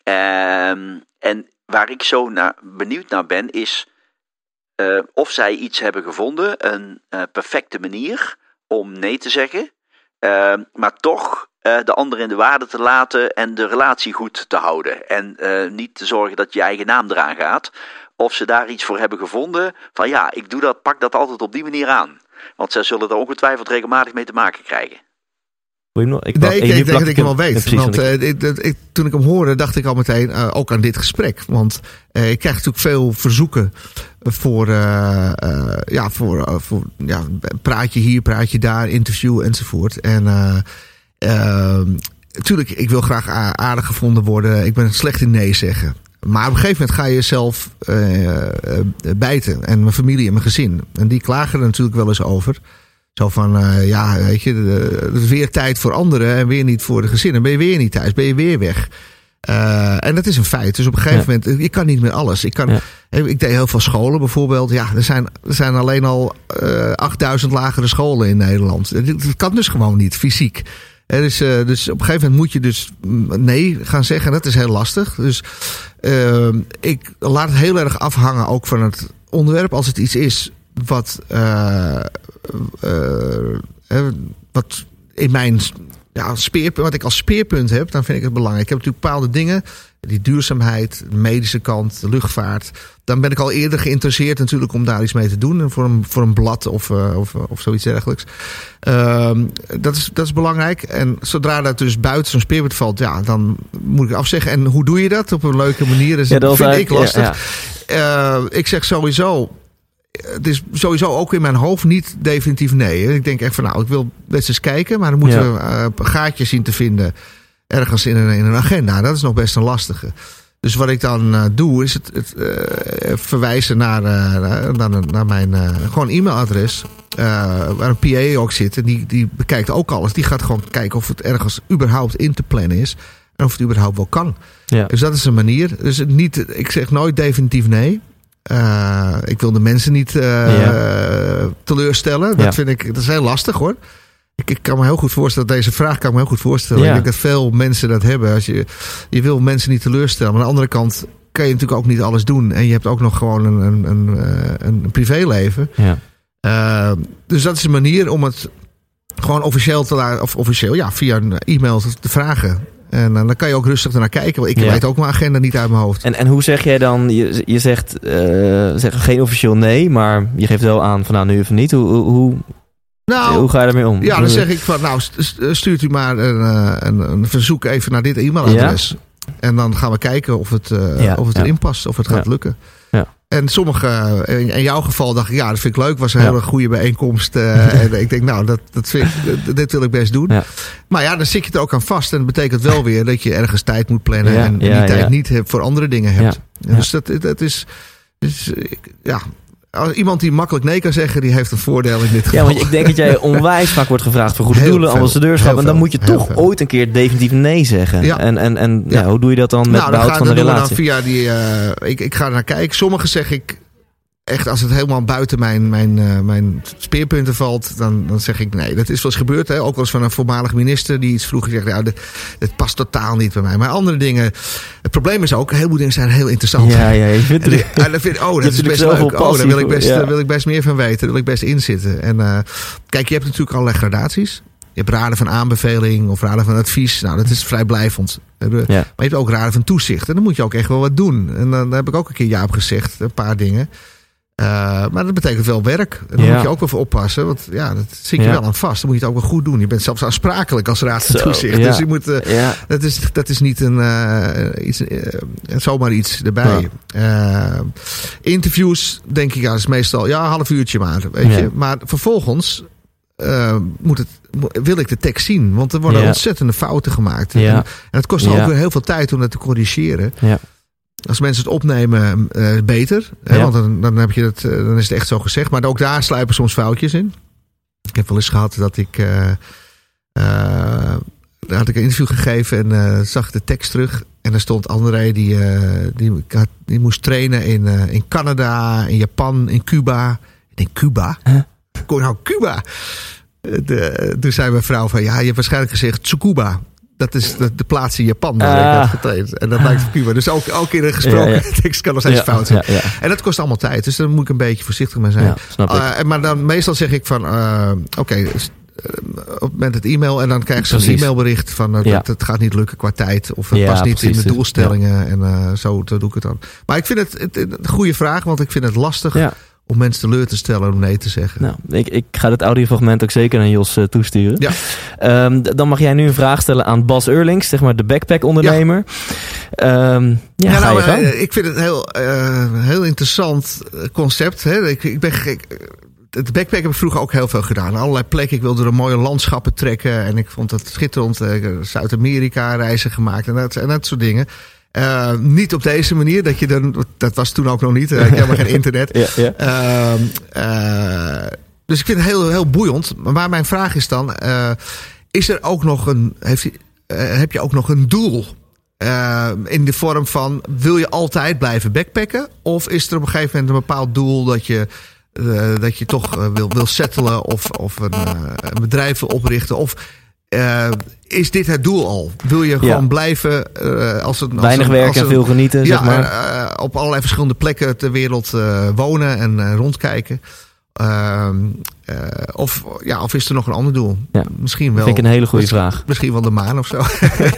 Ehm, en waar ik zo naar, benieuwd naar ben, is eh, of zij iets hebben gevonden, een perfecte manier om nee te zeggen, Ehm, maar toch eh, de ander in de waarde te laten en de relatie goed te houden. En eh, niet te zorgen dat je eigen naam eraan gaat. Of ze daar iets voor hebben gevonden van ja, ik doe dat, pak dat altijd op die manier aan. Want zij zullen er ongetwijfeld regelmatig mee te maken krijgen. Wil je nog? Ik, Nee, ik denk dat ik hem- wel weet. precies, want ik- eh, ik- toen ik hem hoorde, dacht ik al meteen eh, ook aan dit gesprek. Want eh, ik krijg natuurlijk veel verzoeken voor, eh, eh, ja, voor, voor ja, praatje hier, praatje daar, interview enzovoort. En natuurlijk, ik wil graag aardig gevonden worden. Ik ben slecht in nee zeggen. Maar op een gegeven moment ga je jezelf eh, eh, bijten. En mijn familie en mijn gezin. En die klagen er natuurlijk wel eens over. Zo van, eh, ja, weet je, de- het is weer tijd voor anderen en weer niet voor de gezinnen. Ben je weer niet thuis, ben je weer weg. En dat is een feit. Dus op een gegeven Ja. moment, je kan niet meer alles. Ik, kan, Ja. ik deed heel veel scholen bijvoorbeeld. Ja, er zijn, er zijn alleen al eh 8000 lagere scholen in Nederland. Dat kan dus gewoon niet, fysiek. Eh, dus op een gegeven moment moet je dus nee gaan zeggen. Dat is heel lastig. Dus eh, ik laat het heel erg afhangen ook van het onderwerp. Als het iets is wat, eh, wat in mijn ja, speerpunt, wat ik als speerpunt heb, dan vind ik het belangrijk. Ik heb natuurlijk bepaalde dingen, die duurzaamheid, de medische kant, de luchtvaart. Dan ben ik al eerder geïnteresseerd natuurlijk om daar iets mee te doen. Voor een, voor een blad of, eh, of, of zoiets dergelijks. Ehm, dat, is, dat is belangrijk. En zodra dat dus buiten zo'n speerpunt valt, ja, dan moet ik afzeggen. En hoe doe je dat? Op een leuke manier. Dus Ja, dat vind ik lastig. ja, Eh, ik zeg sowieso. Het is sowieso ook in mijn hoofd niet definitief nee. Ik denk echt van nou, ik wil best eens kijken. Maar dan moeten Ja. we eh, gaatjes zien te vinden. Ergens in een, in een agenda. Dat is nog best een lastige. Dus wat ik dan eh, doe, is het, het eh, verwijzen naar, naar, naar mijn gewoon e-mailadres. waar een PA ook zit. En die, die bekijkt ook alles. Die gaat gewoon kijken of het ergens überhaupt in te plannen is. En of het überhaupt wel kan. ja. Dus dat is een manier. Dus niet, ik zeg nooit definitief nee. Eh, ik wil de mensen niet eh, teleurstellen. Dat Ja. vind ik, dat is heel lastig hoor. Ik, ik kan me heel goed voorstellen, deze vraag kan ik me heel goed voorstellen. Ja. Ik denk dat veel mensen dat hebben. Als je, je wil mensen niet teleurstellen. Maar aan de andere kant kan je natuurlijk ook niet alles doen. En je hebt ook nog gewoon een, een, een, eh, een privéleven. Ja. Dus dat is een manier om het gewoon officieel te laten, of officieel, ja, via een e-mail te vragen. En eh, dan kan je ook rustig ernaar kijken. Want ik Ja. weet ook mijn agenda niet uit mijn hoofd. En, en hoe zeg jij dan, je, je zegt uh, geen officieel nee, maar je geeft wel aan van nou nu even niet. Hoe, hoe, Nou, hoe ga je daarmee om? ja, dan zeg ik van, nou, st- stuurt u maar een, eh, een, een verzoek even naar dit e-mailadres. En dan gaan we kijken of het, uh, Ja, of het erin past, of het gaat lukken. En sommige, eh, in, jouw geval dacht ik, ja, dat vind ik leuk. Was een Ja. hele goede bijeenkomst. eh, <laughs> en ik denk, nou, dat, dat vind ik, dit- wil ik best doen. Ja. Maar ja, dan zit je er ook aan vast. En dat betekent wel weer dat je ergens tijd moet plannen. Ja, en die tijd niet hebt voor andere dingen hebt. Dus dat, dat is, dus, ik- ja. Als iemand die makkelijk nee kan zeggen, die heeft een voordeel in dit geval. Ja, want ik denk dat jij <laughs> onwijs vaak wordt gevraagd voor goede Heel doelen, veel. ambassadeurschap. En dan moet je toch veel. ooit een keer definitief nee zeggen. Ja. En, en, en ja. Ja. hoe doe je dat dan met nou, dan, behoud ga, van de doen we dan relatie? via die. eh, ik, ik ga er naar kijken. Sommige zeg ik echt als het helemaal buiten mijn, mijn, eh, mijn speerpunten valt, dan, dan zeg ik nee. Dat is wel eens gebeurd. Hè? Ook wel eens van een voormalig minister die iets vroeg. Zegt, ja, dit past totaal niet bij mij. Maar andere dingen. Het probleem is ook, een heleboel dingen zijn heel interessant. Ja, ja, je vindt ik- en dan vind ik, oh, dat <laughs> is best leuk. Oh, daar wil ik, best, ja. wil ik best meer van weten. Daar wil ik best inzitten. En eh, kijk, je hebt natuurlijk allerlei gradaties. Je hebt raden van aanbeveling of raden van advies. Nou, dat is vrijblijvend. Hebben- Ja. Maar je hebt ook raden van toezicht. En dan moet je ook echt wel wat doen. En dan heb ik ook een keer Jaap gezegd. Een paar dingen. Eh, maar dat betekent wel werk. En daar Ja. moet je ook wel voor oppassen. Want ja, dat zit je Ja. wel aan vast. Dan moet je het ook wel goed doen. Je bent zelfs aansprakelijk als raad van toezicht. ja. Dus je moet... eh, dat is, dat is niet een, eh, iets, zomaar iets erbij. Interviews, denk ik, ja, is meestal ja, een half uurtje maar. Weet je? Maar vervolgens moet het, wil ik de tekst zien. Want er worden Ja. ontzettende fouten gemaakt. Ja. En, en het kost Ja. ook weer heel veel tijd om dat te corrigeren. Als mensen het opnemen, eh, beter. Hè. Want dan, dan, heb je het, eh, dan is het echt zo gezegd. Maar ook daar sluipen soms foutjes in. Ik heb wel eens gehad dat ik. eh, daar had ik een interview gegeven en zag ik de tekst terug. En er stond André, die, die, had- die moest trainen in, in Canada, in Japan, in Cuba. Ik denk, Cuba? Huh? Kon nou Cuba? De, toen zei mijn vrouw van, ja, je hebt waarschijnlijk gezegd Tsukuba. Dat is de, de plaats in Japan waar ik Ah. had getraind. En dat lijkt op Cuba. Dus ook, ook in een gesproken Ja, <laughs> tekst kan nog steeds ja, fout zijn. En dat kost allemaal tijd. Dus daar moet ik een beetje voorzichtig mee zijn. En maar dan meestal zeg ik van, eh, oké, eh, op met het e-mail en dan krijg je een e-mailbericht van uh, Ja. dat het gaat niet lukken qua tijd of het Ja, past niet precies. in de doelstellingen en uh, zo, doe ik het dan. Maar ik vind het, het, het een goede vraag, want ik vind het lastig. Om mensen teleur te stellen om nee te zeggen. Nou, ik, ik ga dit audiofragment ook zeker aan Jos eh, toesturen. Ja. Ehm, dan mag jij nu een vraag stellen aan Bas Eurlings, zeg maar de backpack-ondernemer. Ja, ja, Ja, ga nou, je gang. eh, ik vind het een heel, eh, heel interessant concept. Hè. Ik, ik ben. Het backpack heb ik vroeger ook heel veel gedaan. Allerlei plekken. Ik wilde er mooie landschappen trekken. En ik vond dat schitterend. Zuid-Amerika reizen gemaakt. En dat, en dat soort dingen. Uh, niet op deze manier. Dat, je dan, dat was toen ook nog niet. Ik heb helemaal geen <laughs> internet. Ja, ja. Uh, uh, dus ik vind het heel, heel boeiend. Maar mijn vraag is dan: uh, is er ook nog een. Heeft, uh, heb je ook nog een doel? Uh, in de vorm van: wil je altijd blijven backpacken? Of is er op een gegeven moment een bepaald doel dat je. Uh, dat je toch uh, wil, wil settelen of, of een, uh, een bedrijf wil oprichten? Of uh, is dit het doel al? Wil je gewoon Ja. blijven uh, als het als Weinig werken en veel genieten, ja, zeg maar. uh, op allerlei verschillende plekken ter wereld wonen en rondkijken. Ehm, of, ja, of is er nog een ander doel? Ja, Misschien wel. Vind ik een hele goede vraag. Misschien wel de maan of zo. <laughs>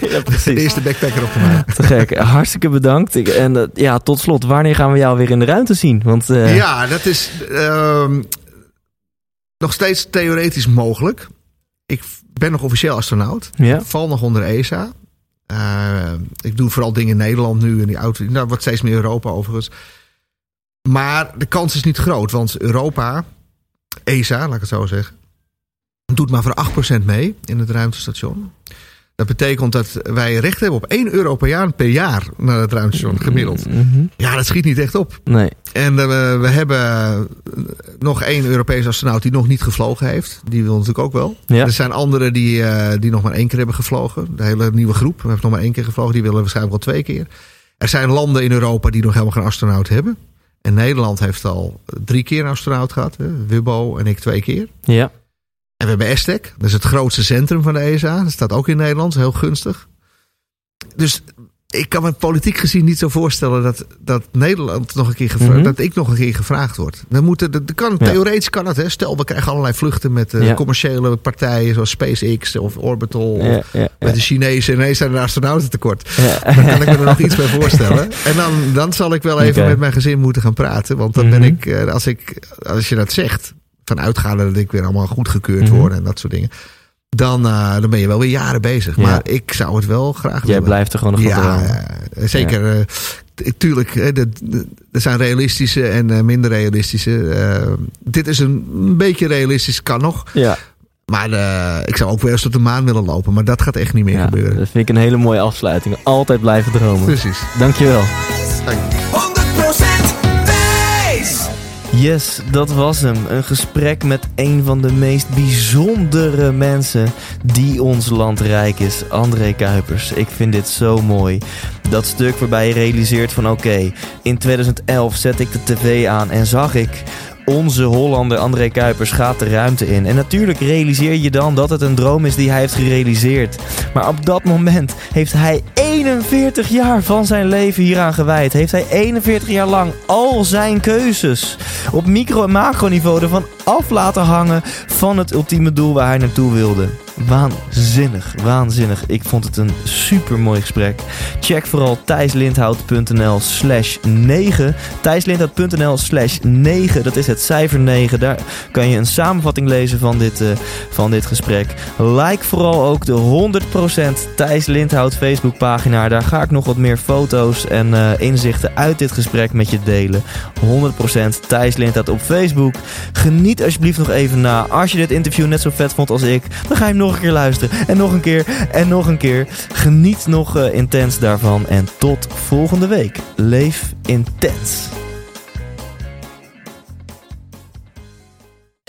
ja, precies. <laughs> De eerste backpacker op de maan. Te gek. Hartstikke bedankt. Ik, en ja, tot slot, wanneer gaan we jou weer in de ruimte zien? Want. Ja, dat is uh, nog steeds theoretisch mogelijk. Ik ben nog officieel astronaut. Ja. Ik val nog onder ESA. Uh, ik doe vooral dingen in Nederland nu. En die auto, nou, wordt steeds meer Europa overigens. Maar de kans is niet groot. Want Europa, ESA, laat ik het zo zeggen. Doet maar voor 8% mee in het ruimtestation. Dat betekent dat wij recht hebben op 1 Europeaan per jaar naar het ruimtestation, gemiddeld. Mm -hmm. Ja, dat schiet niet echt op. Nee. En uh, we hebben nog één Europese astronaut die nog niet gevlogen heeft. Die wil natuurlijk ook wel. Ja. Er zijn anderen die, uh, die nog maar één keer hebben gevlogen. De hele nieuwe groep heeft nog maar één keer gevlogen. Die willen waarschijnlijk wel twee keer. Er zijn landen in Europa die nog helemaal geen astronaut hebben. En Nederland heeft al drie keer een astronaut gehad. Hè? Wubbo en ik twee keer. Ja. En we hebben ESTEC. Dat is het grootste centrum van de ESA. Dat staat ook in Nederland. Heel gunstig. Dus ik kan me politiek gezien niet zo voorstellen dat, dat Nederland nog een keer gevraagd, Mhm. dat ik nog een keer gevraagd word. Dan moeten, dat, kan, Ja. theoretisch kan het. Hè. Stel, we krijgen allerlei vluchten met eh, Ja. commerciële partijen zoals SpaceX of Orbital. Ja, Of met de Chinezen. En ineens zijn er astronauten tekort. <laughs> Dan kan ik me er nog iets bij voorstellen. En dan, dan zal ik wel even met mijn gezin moeten gaan praten. Want dan Mhm. ben ik, eh, als, ik, als je dat zegt, van uitgaande dat ik weer allemaal goedgekeurd Mhm. word en dat soort dingen. Dan, eh, dan ben je wel weer jaren bezig. Ja. Maar ik zou het wel graag Jij willen. blijft er gewoon nog ja, ja, zeker. eh, t- tuurlijk, eh, de- er zijn realistische en eh, minder realistische. Eh, dit is een, een beetje realistisch, kan nog. Ja, Maar eh, ik zou ook wel eens tot de maan willen lopen. Maar dat gaat echt niet meer ja, gebeuren. dat vind ik een hele mooie afsluiting. Altijd blijven dromen. Precies. Dankjewel. 100% wijs! Yes, dat was hem. Een gesprek met een van de meest bijzondere mensen die ons land rijk is, André Kuipers. Ik vind dit zo mooi. Dat stuk waarbij je realiseert van oké, in 2011 zet ik de tv aan en zag ik onze Hollander André Kuipers gaat de ruimte in. En natuurlijk realiseer je dan dat het een droom is die hij heeft gerealiseerd. Maar op dat moment heeft hij 41 jaar van zijn leven hieraan gewijd. Heeft hij 41 jaar lang al zijn keuzes op micro- en macroniveau ervan af laten hangen van het ultieme doel waar hij naartoe wilde. Waanzinnig, waanzinnig. Ik vond het een super mooi gesprek. Check vooral thijslindhout.nl slash 9. thijslindhout.nl slash 9. Dat is het cijfer 9. Daar kan je een samenvatting lezen van dit, eh, van dit gesprek. Like vooral ook de 100% Thijs Lindhout Facebookpagina. Daar ga ik nog wat meer foto's en eh, inzichten uit dit gesprek met je delen. 100% Thijs Lindhout op Facebook. Geniet alsjeblieft nog even na. Als je dit interview net zo vet vond als ik, dan ga je hem nog een keer luisteren. En nog een keer en nog een keer. Geniet nog eh, intens daarvan. En tot volgende week. Leef intens.